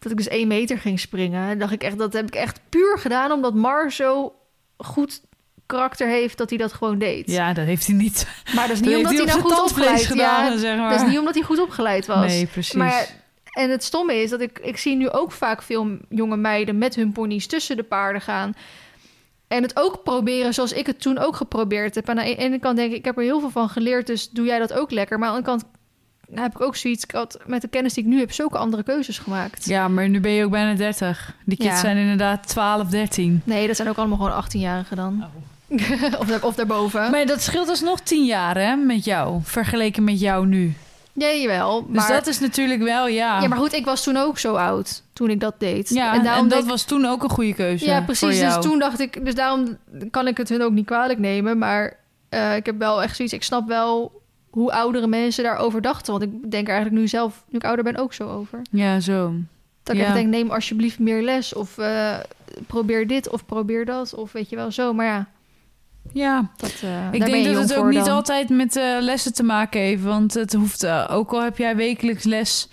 B: Dat ik dus één meter ging springen. dacht ik echt, dat heb ik echt puur gedaan omdat Mar zo goed karakter heeft dat hij dat gewoon deed.
A: Ja, dat heeft hij niet.
B: Maar dat is niet omdat hij
A: hij
B: nou goed opgeleid
A: gedaan,
B: ja,
A: zeg maar.
B: Dat is niet omdat hij goed opgeleid was.
A: Nee, precies.
B: Maar en het stomme is dat ik, ik zie nu ook vaak veel jonge meiden met hun ponies tussen de paarden gaan. En het ook proberen zoals ik het toen ook geprobeerd heb. En aan de ene kant denk ik, ik heb er heel veel van geleerd, dus doe jij dat ook lekker. Maar aan de andere kant heb ik ook zoiets, ik had met de kennis die ik nu heb, zulke andere keuzes gemaakt.
A: Ja, maar nu ben je ook bijna 30. Die kids
B: Ja.
A: zijn inderdaad 12, 13.
B: Nee, dat zijn ook allemaal gewoon 18-jarigen dan. of, daar, of daarboven.
A: Maar dat scheelt alsnog 10 jaar, hè, met jou. Vergeleken met jou nu.
B: Ja, jawel.
A: Dus
B: Maar,
A: dat is natuurlijk wel, ja.
B: ja, maar goed, ik was toen ook zo oud, toen ik dat deed.
A: Ja, en,
B: daarom
A: dat
B: ik-
A: was toen ook een goede keuze
B: Ja,
A: voor
B: precies.
A: jou.
B: Dus toen dacht ik, dus daarom kan ik het hun ook niet kwalijk nemen. Maar eh, ik heb wel echt zoiets, ik snap wel hoe oudere mensen daarover dachten. Want ik denk er eigenlijk nu zelf, nu ik ouder ben, ook zo over.
A: Ja, zo.
B: Dat ik
A: Ja.
B: denk, neem alsjeblieft meer les. Of eh, probeer dit of probeer dat. Of weet je wel zo. Maar ja,
A: Ja,
B: dat, eh
A: ik denk dat het ook niet
B: dan.
A: altijd met eh, lessen te maken heeft. Want het hoeft, ook al heb jij wekelijks les...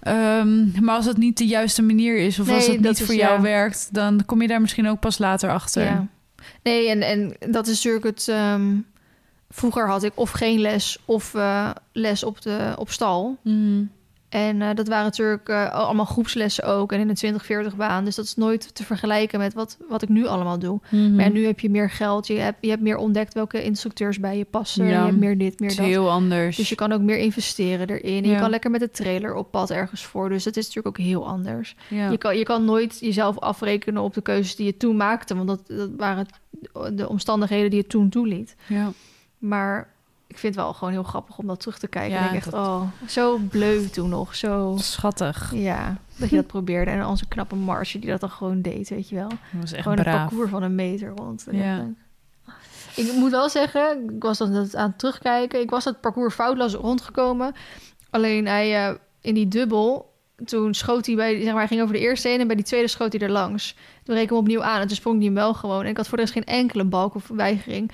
A: ehm, maar als het niet de juiste manier is... of als het
B: dat
A: niet
B: is-
A: voor jou
B: ja.
A: werkt... dan kom je daar misschien ook pas later achter.
B: Ja. Nee, en, en dat is natuurlijk het... ehm, vroeger had ik of geen les of eh, les op, de, op stal.
A: Mhm.
B: En eh, dat waren natuurlijk eh, allemaal groepslessen ook en in een 20-40 baan. Dus dat is nooit te vergelijken met wat, wat ik nu allemaal doe.
A: Mhm.
B: Maar ja, nu heb je meer geld, je hebt, je hebt meer ontdekt welke instructeurs bij je passen.
A: Ja.
B: Je hebt meer dit, meer dat.
A: heel anders.
B: Dus je kan ook meer investeren erin.
A: Ja.
B: Je kan lekker met de trailer op pad ergens voor. Dus dat is natuurlijk ook heel anders.
A: ja.
B: Je, kan, je kan nooit jezelf afrekenen op de keuzes die je toen maakte. Want dat, dat waren de omstandigheden die je toen toeliet.
A: ja.
B: Maar ik vind het wel gewoon heel grappig om dat terug te kijken.
A: Ja,
B: ik denk echt,
A: dat-
B: oh, zo bleu toen nog. Zo,
A: Schattig.
B: ja, dat je dat probeerde. En onze knappe Marsje die dat dan gewoon deed, weet je wel.
A: Dat was echt
B: gewoon een parcours van een meter. Want,
A: Ja.
B: Ik moet wel zeggen, ik was dan dat aan het terugkijken. Ik was het parcours foutloos rondgekomen. Alleen hij eh, in die dubbel, toen schoot hij bij, zeg maar, hij ging over de eerste heen en bij die tweede schoot hij er langs. Toen reed ik hem opnieuw aan en toen sprong hij hem wel gewoon. En ik had voor de rest geen enkele balk of weigering.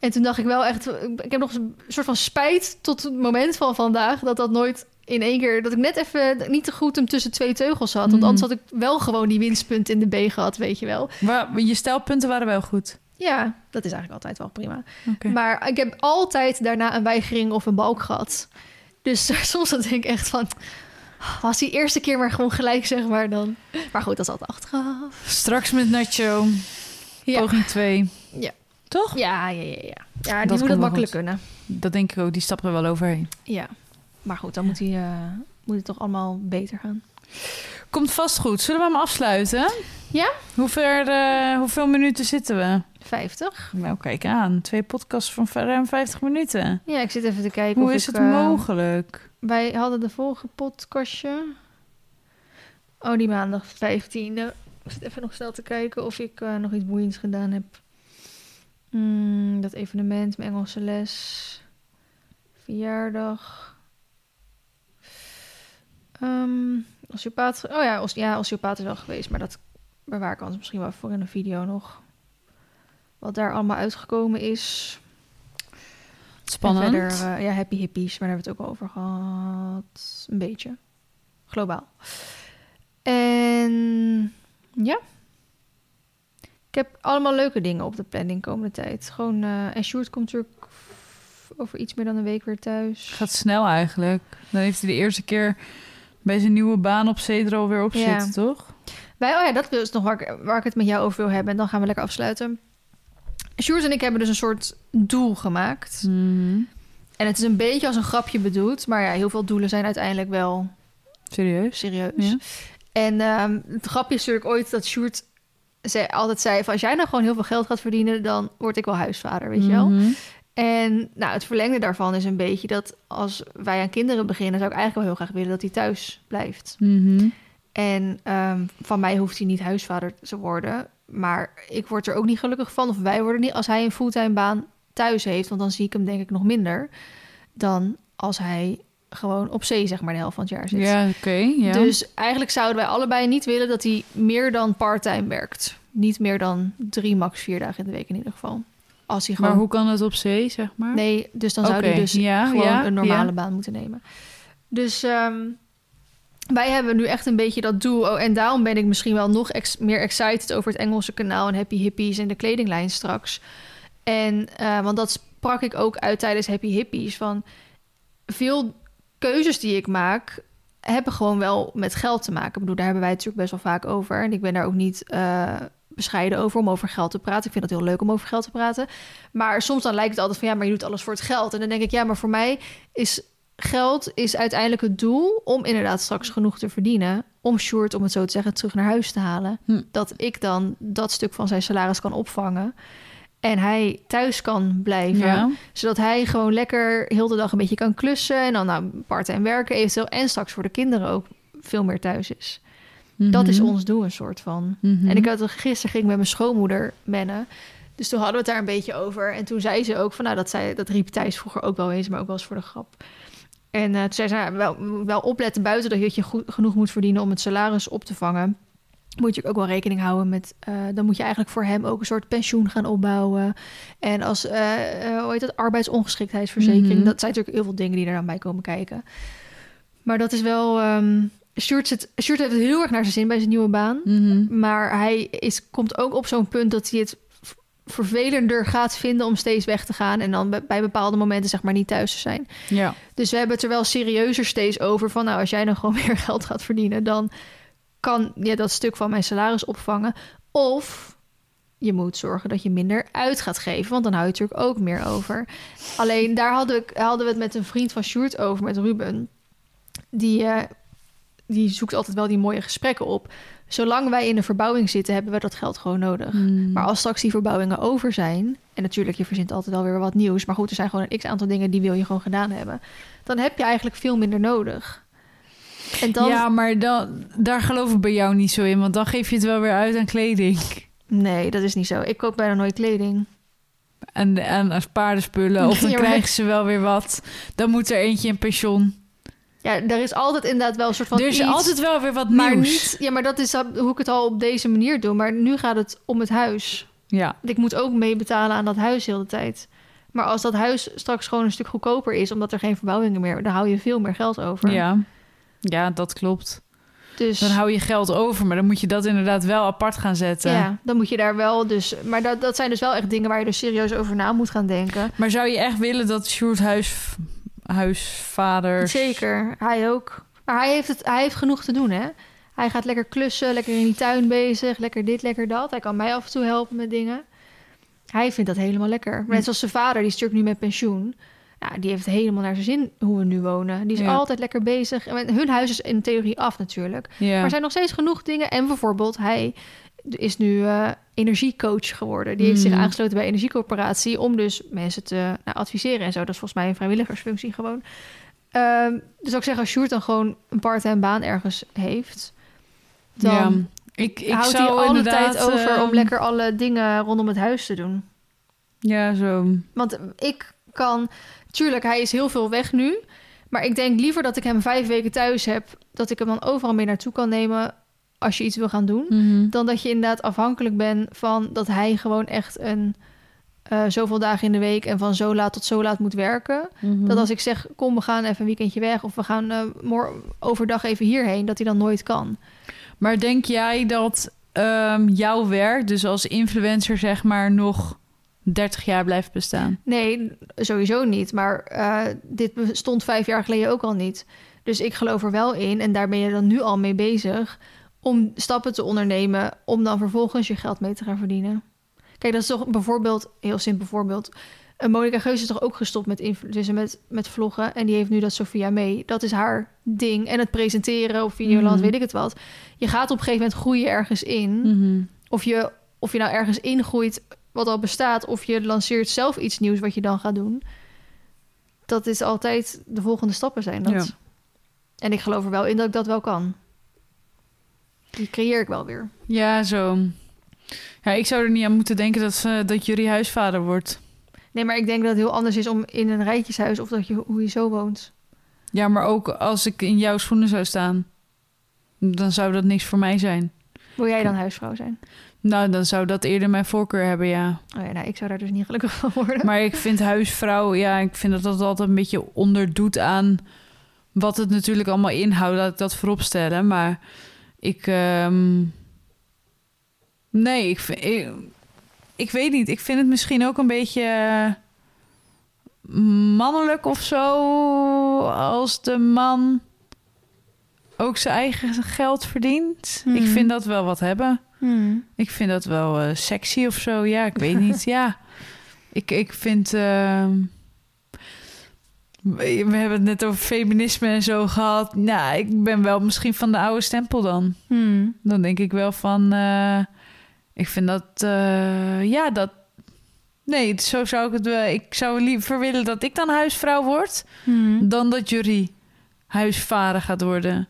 B: En toen dacht ik wel echt, ik heb nog een soort van spijt tot het moment van vandaag dat dat nooit in één keer, dat ik net even niet te goed hem tussen twee teugels had. Want
A: Mhm.
B: anders had ik wel gewoon die winstpunt in de B gehad, weet je wel.
A: Maar je stelpunten waren wel goed.
B: Ja, dat is eigenlijk altijd wel prima. Maar ik heb altijd daarna een weigering of een balk gehad. Dus soms dan denk ik echt van... Was die eerste keer maar gewoon gelijk, zeg maar dan. Maar goed, dat is altijd achteraf.
A: Straks met Nacho.
B: Ja.
A: Poging 2. Toch?
B: Ja, ja, ja, ja. Ja, die
A: Dat
B: moet het makkelijk
A: goed.
B: kunnen.
A: Dat denk ik ook. Die stappen er wel overheen.
B: Ja. Maar goed, dan moet, hij, eh, moet het toch allemaal beter gaan.
A: Komt vast goed. Zullen we hem afsluiten?
B: Ja.
A: Hoe ver, eh, hoeveel minuten zitten we?
B: 50.
A: Nou, kijk aan. Twee podcasts van ruim 50 minuten.
B: Ja, ik zit even te kijken
A: Hoe is
B: ik,
A: het
B: eh,
A: mogelijk?
B: Wij hadden de vorige podcastje. Oh, die maandag 15e. Ik zit even nog snel te kijken of ik nog iets boeiends gedaan heb. Mm, dat evenement, mijn Engelse les. Verjaardag. Ehm osteopaat. Oh ja, os, ja, osteopaat is wel geweest. Maar dat bewaar ik anders misschien wel voor in een video nog. Wat daar allemaal uitgekomen is.
A: Spannend.
B: En verder, eh, ja, happy hippies, maar daar hebben we het ook over gehad. Een beetje. Globaal. En ja. Ik heb allemaal leuke dingen op de planning komende tijd. Gewoon, eh, en Sjoerd komt natuurlijk over iets meer dan een week weer thuis.
A: gaat snel eigenlijk. Dan heeft hij de eerste keer bij zijn nieuwe baan op Cedro weer op
B: Ja.
A: zitten, toch?
B: Wij, oh ja, dat is nog waar ik, waar ik het met jou over wil hebben. En dan gaan we lekker afsluiten. Sjoerd en ik hebben dus een soort doel gemaakt.
A: Mhm.
B: En het is een beetje als een grapje bedoeld. Maar ja, heel veel doelen zijn uiteindelijk wel
A: Serieus?
B: serieus.
A: Ja.
B: En ehm, het grapje is natuurlijk ooit dat Sjoerd zei, altijd zei... van als jij nou gewoon heel veel geld gaat verdienen... dan word ik wel huisvader, weet je wel.
A: Mhm.
B: En nou, het verlengde daarvan is een beetje dat... als wij aan kinderen beginnen... zou ik eigenlijk wel heel graag willen dat hij thuis blijft.
A: Mhm.
B: En ehm, van mij hoeft hij niet huisvader te worden. Maar ik word er ook niet gelukkig van... of wij worden niet als hij een fulltime baan thuis heeft... want dan zie ik hem denk ik nog minder... dan als hij gewoon op zee zeg maar de helft van het jaar zit.
A: Ja, oké. ja.
B: Dus eigenlijk zouden wij allebei niet willen dat hij meer dan part-time werkt. Niet meer dan drie, max vier dagen in de week in ieder geval. Als hij gewoon...
A: Maar hoe kan het op zee, zeg maar?
B: Nee, dus dan zou hij dus
A: ja,
B: gewoon
A: ja,
B: een normale baan moeten nemen. Dus ehm, wij hebben nu echt een beetje dat doel. Oh, en daarom ben ik misschien wel nog ex- meer excited over het Engelse kanaal en Happy Hippies en de kledinglijn straks. En eh, want dat sprak ik ook uit tijdens Happy Hippies. Van veel keuzes die ik maak hebben gewoon wel met geld te maken. Ik bedoel, daar hebben wij het natuurlijk best wel vaak over. En ik ben daar ook niet eh, bescheiden over om over geld te praten. Ik vind het heel leuk om over geld te praten. Maar soms dan lijkt het altijd van ja, maar je doet alles voor het geld. En dan denk ik, ja, maar voor mij is geld is uiteindelijk het doel om inderdaad straks genoeg te verdienen. Om Short, om het zo te zeggen, terug naar huis te halen.
A: Hm.
B: Dat ik dan dat stuk van zijn salaris kan opvangen. En hij thuis kan blijven.
A: Ja.
B: Zodat hij gewoon lekker heel de dag een beetje kan klussen. En dan nou, part-time werken eventueel. En straks voor de kinderen ook veel meer thuis is. Dat is
A: Mhm.
B: ons doel een soort van.
A: Mhm.
B: En ik had gisteren ging ik met mijn schoonmoeder mennen. Dus toen hadden we het daar een beetje over. En toen zei ze ook van, nou, dat, zei, dat riep Thijs vroeger ook wel eens, maar ook wel eens voor de grap. En eh, toen zei ze, nou, wel, wel opletten buiten dat je goed, genoeg moet verdienen om het salaris op te vangen. Moet je ook wel rekening houden met, eh, dan moet je eigenlijk voor hem ook een soort pensioen gaan opbouwen. En als, eh, eh, hoe heet dat, arbeidsongeschiktheidsverzekering.
A: Mhm.
B: Dat zijn natuurlijk heel veel dingen die er dan bij komen kijken. Maar dat is wel, ehm Sjoerd, zit, Sjoerd heeft het heel erg naar zijn zin bij zijn nieuwe baan.
A: Mhm.
B: Maar hij is, komt ook op zo'n punt dat hij het vervelender gaat vinden om steeds weg te gaan en dan bij- bij bepaalde momenten zeg maar niet thuis te zijn.
A: Ja.
B: Dus we hebben het er wel serieuzer steeds over van nou als jij dan gewoon meer geld gaat verdienen, dan kan je dat stuk van mijn salaris opvangen of je moet zorgen dat je minder uit gaat geven, want dan hou je natuurlijk ook meer over. Alleen daar hadden we, hadden we het met een vriend van Sjoerd over, met Ruben. Die, eh, die zoekt altijd wel die mooie gesprekken op. Zolang wij in de verbouwing zitten, hebben we dat geld gewoon nodig.
A: Mm.
B: Maar als straks die verbouwingen over zijn... en natuurlijk, je verzint altijd wel weer wat nieuws... maar goed, er zijn gewoon een x-aantal dingen... die wil je gewoon gedaan hebben... dan heb je eigenlijk veel minder nodig. En dan...
A: Ja, maar dan, daar geloof ik bij jou niet zo in. Want dan geef je het wel weer uit aan kleding.
B: Nee, dat is niet zo. Ik koop bijna nooit kleding.
A: En, en als paardenspullen. Of dan
B: Ja, maar-
A: krijgen ze wel weer wat. Dan moet er eentje in pensioen.
B: Ja, er is altijd inderdaad wel een soort van
A: er is
B: iets,
A: altijd wel weer wat
B: maar
A: nieuws.
B: niet... Ja, maar dat is hoe ik het al op deze manier doe. Maar nu gaat het om het huis.
A: Ja.
B: Ik moet ook meebetalen aan dat huis heel de tijd. Maar als dat huis straks gewoon een stuk goedkoper is... omdat er geen verbouwingen meer... dan hou je veel meer geld over.
A: ja. Ja, dat klopt.
B: Dus...
A: Dan hou je geld over. Maar dan moet je dat inderdaad wel apart gaan zetten.
B: Ja, dan moet je daar wel dus... Maar dat, dat zijn dus wel echt dingen waar je dus serieus over na moet gaan denken.
A: Maar zou je echt willen dat Sjoerd huis, huisvaders...
B: Zeker, hij ook. Maar hij heeft, het, hij heeft genoeg te doen, hè? Hij gaat lekker klussen, lekker in die tuin bezig, lekker dit, lekker dat. Hij kan mij af en toe helpen met dingen. Hij vindt dat helemaal lekker. Net zoals zijn vader, die is natuurlijk nu met pensioen. Ja, die heeft helemaal naar zijn zin hoe we nu wonen. Die is
A: Ja.
B: altijd lekker bezig. En hun huis is in theorie af natuurlijk.
A: Ja.
B: Maar er zijn nog steeds genoeg dingen. En bijvoorbeeld, hij is nu eh, energiecoach geworden. Die heeft zich
A: Mm.
B: aangesloten bij Energiecoöperatie... om dus mensen te nou, adviseren en zo. Dat is volgens mij een vrijwilligersfunctie gewoon. Ehm, dus ook zeggen, als Sjoerd dan gewoon een part-time baan ergens heeft... dan
A: ja. Ik, ik
B: houdt hij alle tijd over om
A: ehm,
B: lekker alle dingen rondom het huis te doen.
A: Ja, zo.
B: Want ik kan... Tuurlijk, hij is heel veel weg nu. Maar ik denk liever dat ik hem vijf weken thuis heb... dat ik hem dan overal mee naartoe kan nemen... als je iets wil gaan doen.
A: Mhm.
B: Dan dat je inderdaad afhankelijk bent van dat hij gewoon echt een... eh, zoveel dagen in de week en van zo laat tot zo laat moet werken.
A: Mhm.
B: Dat als ik zeg, kom, we gaan even een weekendje weg... of we gaan eh, mor- overdag even hierheen, dat hij dan nooit kan.
A: Maar denk jij dat ehm, jouw werk, dus als influencer zeg maar, nog 30 jaar blijft bestaan?
B: Nee, sowieso niet. Maar eh, dit bestond vijf jaar geleden ook al niet. Dus ik geloof er wel in, en daar ben je dan nu al mee bezig... om stappen te ondernemen om dan vervolgens je geld mee te gaan verdienen. Kijk, dat is toch bijvoorbeeld, heel simpel voorbeeld... eh, Monica Geus is toch ook gestopt met, influ- dus met, met vloggen... en die heeft nu dat Sophia mee. Dat is haar ding. En het presenteren op Videoland,
A: Mhm.
B: weet ik het wat. Je gaat op een gegeven moment groeien ergens in...
A: Mhm.
B: Of je, of je nou ergens ingroeit wat al bestaat, of je lanceert zelf iets nieuws wat je dan gaat doen. Dat is altijd de volgende stappen zijn. Dat.
A: Ja.
B: En ik geloof er wel in dat ik dat wel kan. Die creëer ik wel weer.
A: Ja, zo. Ja, ik zou er niet aan moeten denken dat, ze, dat jullie huisvader wordt.
B: Nee, maar ik denk dat het heel anders is om in een rijtjeshuis of dat je hoe je zo woont.
A: Ja, maar ook als ik in jouw schoenen zou staan, dan zou dat niks voor mij zijn.
B: Wil jij dan huisvrouw zijn?
A: Nou, dan zou dat eerder mijn voorkeur hebben, ja.
B: Oh ja, nou, ik zou daar dus niet gelukkig van worden.
A: Maar ik vind huisvrouw, ja, ik vind dat dat altijd een beetje onderdoet aan wat het natuurlijk allemaal inhoudt. Laat ik dat voorop stellen. Maar ik, ehm, nee, ik, vind- ik, ik weet niet. Ik vind het misschien ook een beetje eh, mannelijk of zo. Als de man ook zijn eigen geld verdient.
B: Hmm.
A: Ik vind dat wel wat hebben.
B: Hmm.
A: Ik vind dat wel eh, sexy of zo. Ja, ik weet niet. Ja, ik, ik vind. ehm, we hebben het net over feminisme en zo gehad. Nou, ik ben wel misschien van de oude stempel dan.
B: Hmm.
A: Dan denk ik wel van. eh, ik vind dat. eh, ja, dat. Nee, zo zou ik het wel. Ik zou liever willen dat ik dan huisvrouw word.
B: Hmm.
A: dan dat Jury huisvader gaat worden.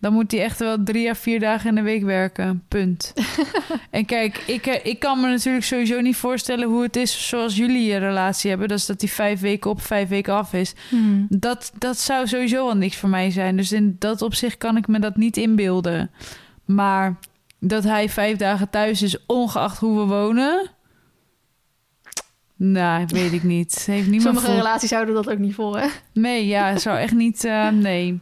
A: Dan moet hij echt wel drie à vier dagen in de week werken. Punt. en kijk, ik, eh, ik kan me natuurlijk sowieso niet voorstellen hoe het is zoals jullie een relatie hebben. Dat is dat die vijf weken op, vijf weken af is.
B: Hmm.
A: Dat, dat zou sowieso al niks voor mij zijn. Dus in dat opzicht kan ik me dat niet inbeelden. Maar dat hij vijf dagen thuis is, ongeacht hoe we wonen. Nou, weet ik niet. Heeft niemand
B: Sommige
A: voor-
B: relaties houden dat ook niet vol, hè?
A: Nee, ja, zou echt niet. eh, nee.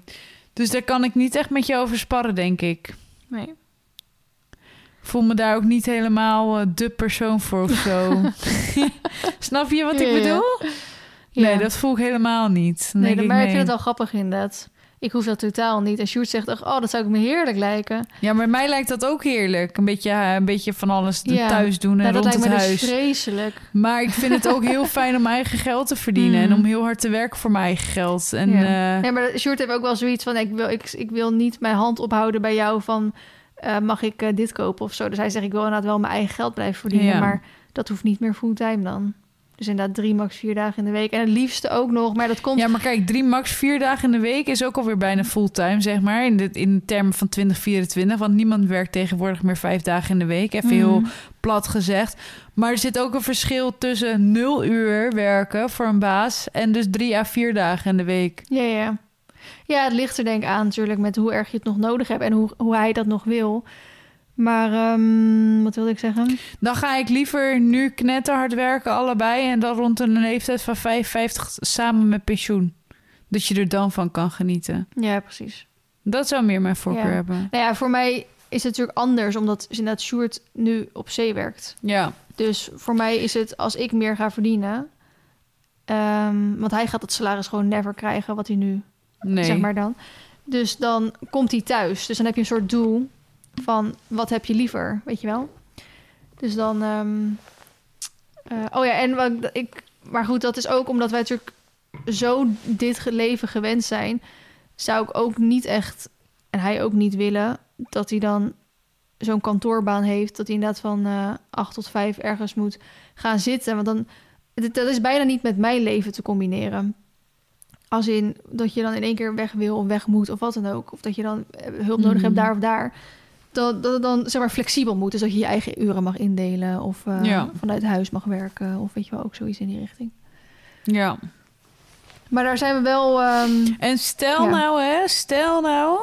A: Dus daar kan ik niet echt met je over sparren, denk ik.
B: Nee.
A: Ik voel me daar ook niet helemaal eh, de persoon voor of zo. Snap je wat ik
B: ja.
A: bedoel? Nee, dat voel ik helemaal niet. Dan
B: Nee, ik
A: nee.
B: vind het wel grappig inderdaad. Ik hoef dat totaal niet. En Sjoerd zegt, oh, dat zou ik me heerlijk lijken.
A: Ja, maar mij lijkt dat ook heerlijk. Een beetje, eh, een beetje van alles
B: Ja.
A: thuis doen en
B: Nou, dat
A: rond
B: lijkt
A: het
B: me
A: huis.
B: dus vreselijk.
A: Maar ik vind het ook heel fijn om mijn eigen geld te verdienen.
B: Mm.
A: En om heel hard te werken voor mijn eigen geld. En
B: ja.
A: eh,
B: ja, maar Sjoerd heeft ook wel zoiets van... ik wil, ik, ik wil niet mijn hand ophouden bij jou van... eh, mag ik eh, dit kopen of zo. Dus hij zegt, ik wil inderdaad wel mijn eigen geld blijven verdienen.
A: Ja.
B: Maar dat hoeft niet meer fulltime dan. Dus inderdaad drie, max vier dagen in de week. En het liefste ook nog, maar dat komt...
A: Ja, maar kijk, drie max vier dagen in de week is ook alweer bijna fulltime, zeg maar. In, de, in termen van 2024. Want niemand werkt tegenwoordig meer vijf dagen in de week. Even heel
B: Mhm.
A: plat gezegd. Maar er zit ook een verschil tussen nul uur werken voor een baas... en dus drie à vier dagen in de week.
B: Ja, ja. Ja, het ligt er denk ik aan natuurlijk met hoe erg je het nog nodig hebt... en hoe, hoe hij dat nog wil. Maar ehm, wat wilde ik zeggen?
A: Dan ga ik liever nu knetterhard werken, allebei... en dan rond een leeftijd van 55 samen met pensioen. Dat je er dan van kan genieten.
B: Ja, precies.
A: Dat zou meer mijn voorkeur
B: Ja.
A: hebben.
B: Nou ja, voor mij is het natuurlijk anders... omdat inderdaad Sjoerd nu op zee werkt.
A: Ja,
B: Dus voor mij is het als ik meer ga verdienen... ehm, want hij gaat het salaris gewoon never krijgen wat hij nu,
A: nee.
B: zeg maar dan. Dus dan komt hij thuis. Dus dan heb je een soort doel van wat heb je liever, weet je wel? Dus dan... ehm, eh, oh ja, en wat ik... Maar goed, dat is ook omdat wij natuurlijk zo dit leven gewend zijn... zou ik ook niet echt, en hij ook niet willen... dat hij dan zo'n kantoorbaan heeft... dat hij inderdaad van eh 8 tot 5 ergens moet gaan zitten. Want dan... Dat is bijna niet met mijn leven te combineren. Als in dat je dan in één keer weg wil of weg moet of wat dan ook. Of dat je dan eh, hulp nodig hebt daar of daar. Dat, dat het dan zeg maar flexibel moet. Dus dat je je eigen uren mag indelen. Of eh,
A: Ja.
B: vanuit huis mag werken. Of weet je wel, ook zoiets in die richting.
A: ja.
B: Maar daar zijn we wel... ehm,
A: En stel
B: Ja.
A: nou, hè, stel nou...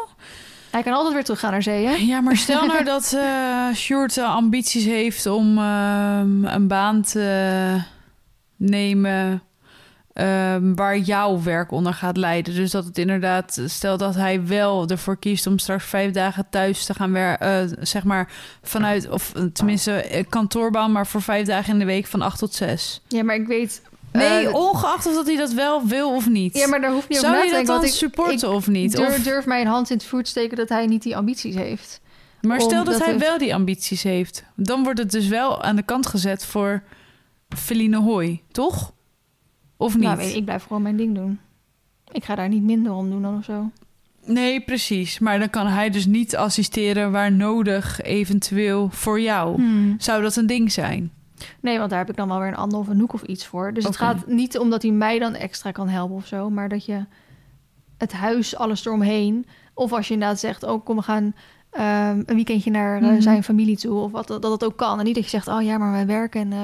B: hij kan altijd weer teruggaan naar zee, hè?
A: Ja, maar stel nou dat eh Sjoerd ambities heeft om ehm, een baan te nemen ehm, waar jouw werk onder gaat leiden. Dus dat het inderdaad, stel dat hij wel ervoor kiest om straks vijf dagen thuis te gaan werken, zeg maar vanuit, of eh, tenminste eh, kantoorbaan, maar voor vijf dagen in de week van acht tot zes.
B: Ja, maar ik weet...
A: Nee,
B: eh,
A: ongeacht of dat hij dat wel wil of niet.
B: ja, maar daar niet over
A: Zou je
B: te
A: dat
B: denken.
A: dan
B: want ik,
A: supporten
B: ik
A: of niet?
B: durf,
A: Of-
B: durf mijn hand in het te steken dat hij niet die ambities heeft.
A: Maar stel dat
B: dat
A: hij wel die ambities heeft. Dan wordt het dus wel aan de kant gezet voor Feline Hooi, toch? Of niet?
B: Nou, weet ik, blijf gewoon mijn ding doen. Ik ga daar niet minder om doen dan of zo.
A: Nee, precies. Maar dan kan hij dus niet assisteren waar nodig, eventueel voor jou.
B: Hmm.
A: Zou dat een ding zijn?
B: Nee, want daar heb ik dan wel weer een ander of een hoek of iets voor. Dus het gaat niet omdat hij mij dan extra kan helpen of zo, maar dat je het huis, alles eromheen. Of als je inderdaad zegt, oh kom, we gaan ehm, een weekendje naar eh,
A: Mhm.
B: zijn familie toe. Of wat, dat dat ook kan. En niet dat je zegt, oh ja, maar wij werken en... eh,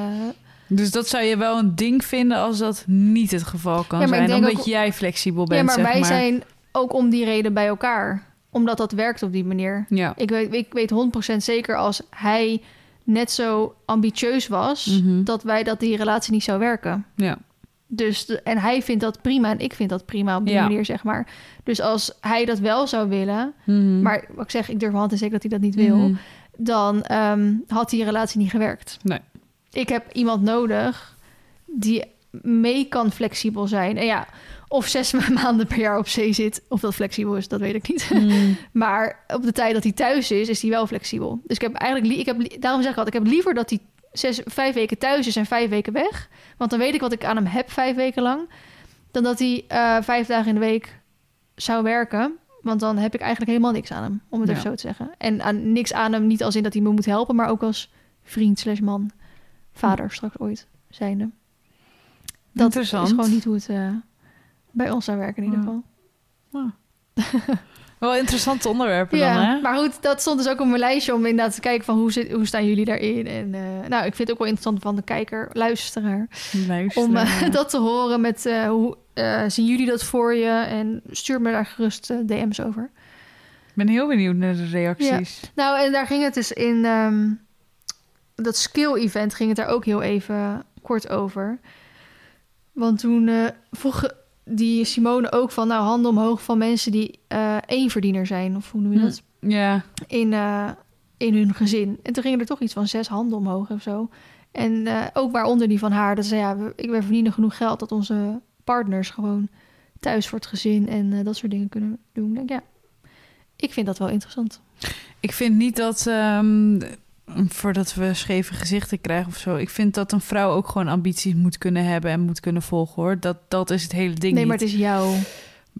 A: Dus dat zou je wel een ding vinden als dat niet het geval kan
B: Ja,
A: zijn. Omdat
B: ook-
A: jij flexibel bent,
B: ja, maar
A: zeg
B: wij
A: maar.
B: zijn ook om die reden bij elkaar. Omdat dat werkt op die manier.
A: Ja.
B: Ik weet, ik weet 100% zeker als hij net zo ambitieus was...
A: Mhm.
B: dat wij dat die relatie niet zou werken.
A: ja.
B: Dus de- en hij vindt dat prima en ik vind dat prima op die
A: Ja.
B: manier, zeg maar. Dus als hij dat wel zou willen,
A: Mhm.
B: maar wat ik zeg, ik durf hand en zeker dat hij dat niet wil,
A: Mhm.
B: dan ehm, had die relatie niet gewerkt.
A: Nee.
B: Ik heb iemand nodig die mee kan flexibel zijn. En ja, of zes maanden per jaar op zee zit, of dat flexibel is, dat weet ik niet.
A: Mhm.
B: Maar op de tijd dat hij thuis is, is hij wel flexibel. Dus ik heb eigenlijk, li- ik heb, daarom zeg ik altijd, ik heb liever dat hij zes, vijf weken thuis is en vijf weken weg. Want dan weet ik wat ik aan hem heb vijf weken lang. Dan dat hij eh, vijf dagen in de week zou werken. Want dan heb ik eigenlijk helemaal niks aan hem, om het
A: Ja.
B: even zo te zeggen. En aan, niks aan hem, niet als in dat hij me moet helpen, maar ook als vriend slash man. Vader straks ooit zijnde. Dat
A: Interessant.
B: is gewoon niet hoe het eh, bij ons zou werken in ieder
A: Ja.
B: geval.
A: Wel interessante onderwerpen dan, hè?
B: maar goed, dat stond dus ook op mijn lijstje om inderdaad te kijken van hoe, zit, hoe staan jullie daarin. En eh, nou, ik vind het ook wel interessant van de kijker, luisteraar,
A: Luister.
B: om eh, dat te horen met hoe zien jullie dat voor je en stuur me daar gerust DM's over.
A: Ik ben heel benieuwd naar de reacties.
B: Nou, en daar ging het dus in ehm, dat skill-event ging het daar ook heel even kort over. Want toen eh vroeg die Simone ook van, nou, handen omhoog van mensen die eh éénverdiener zijn, of hoe noem je
A: Hm.
B: dat?
A: Ja.
B: in, eh, in hun gezin. En toen gingen er toch iets van zes handen omhoog of zo. En ook waaronder die van haar. Dat ze ja, we- ik ben verdienen genoeg geld dat onze partners gewoon thuis voor het gezin en dat soort dingen kunnen doen. Ik denk ja, ik vind dat wel interessant.
A: Ik vind niet dat, ehm, voordat we scheve gezichten krijgen of zo... ik vind dat een vrouw ook gewoon ambities moet kunnen hebben... en moet kunnen volgen, hoor. Dat, dat is het hele ding
B: nee, maar
A: niet.
B: het is jouw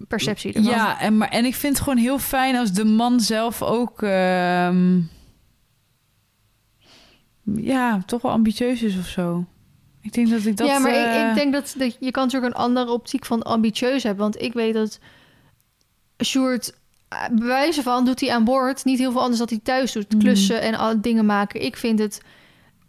B: perceptie ervan.
A: Ja, en, maar, en ik vind het gewoon heel fijn als de man zelf ook... ehm, ja, toch wel ambitieus is of zo. Ik denk dat ik dat...
B: ja, maar
A: eh,
B: ik, ik denk dat, dat je kan natuurlijk een andere optiek van ambitieus hebben. Want ik weet dat Sjoerd, eh, bij wijze van, doet hij aan boord niet heel veel anders dan hij thuis doet.
A: Mhm.
B: Klussen en al dingen maken. Ik vind het,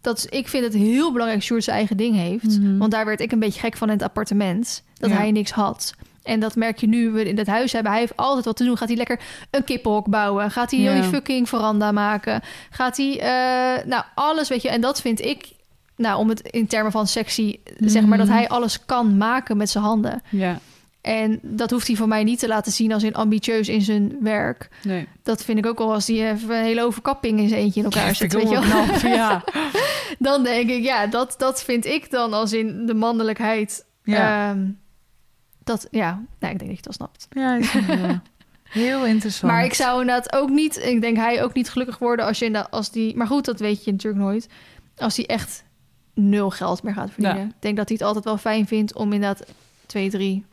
B: dat, ik vind het heel belangrijk dat Sjoerd zijn eigen ding heeft.
A: Mhm.
B: Want daar werd ik een beetje gek van in het appartement. Dat
A: Ja.
B: hij niks had. En dat merk je nu we in het huis hebben. Hij heeft altijd wat te doen. Gaat hij lekker een kippenhok bouwen? Gaat hij die fucking veranda maken? Gaat hij, eh, nou, alles weet je. En dat vind ik, nou, om het in termen van sexy, zeg maar, dat
A: Mhm.
B: hij alles kan maken met zijn handen.
A: Ja,
B: En dat hoeft hij van mij niet te laten zien als in ambitieus in zijn werk.
A: nee.
B: Dat vind ik ook wel als hij even een hele overkapping in zijn eentje in elkaar
A: ik
B: Weet je wel?
A: ja.
B: Dan denk ik, ja, dat, dat vind ik dan als in de mannelijkheid.
A: Ja.
B: Ehm, dat, ja, nou, ik denk dat je het al snapt.
A: Ja. Heel interessant.
B: Maar ik zou inderdaad ook niet, ik denk hij ook niet gelukkig worden als je als die, maar goed, dat weet je natuurlijk nooit. Als hij echt nul geld meer gaat verdienen.
A: Ja.
B: Ik denk dat hij het altijd wel fijn vindt om inderdaad twee, drie,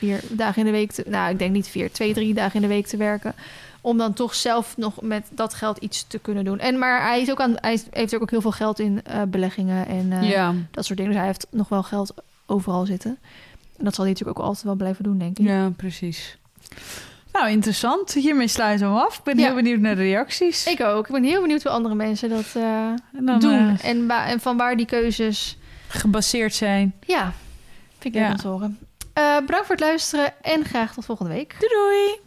B: vier dagen in de week te, nou, ik denk niet vier, twee, drie dagen in de week te werken. Om dan toch zelf nog met dat geld iets te kunnen doen. En maar hij is ook aan, hij heeft ook heel veel geld in eh, beleggingen en eh,
A: ja.
B: dat soort dingen. Dus hij heeft nog wel geld overal zitten. En dat zal hij natuurlijk ook altijd wel blijven doen, denk ik.
A: ja, precies. Nou, interessant. Hiermee sluiten we hem af. Ik ben
B: Ja.
A: heel benieuwd naar de reacties.
B: Ik ook. Ik ben heel benieuwd hoe andere mensen dat
A: dan,
B: doen. En, en van waar die keuzes...
A: gebaseerd zijn.
B: Ja, vind ik leuk
A: Ja.
B: om te horen. Eh, bedankt voor het luisteren en graag tot volgende week.
A: Doei doei!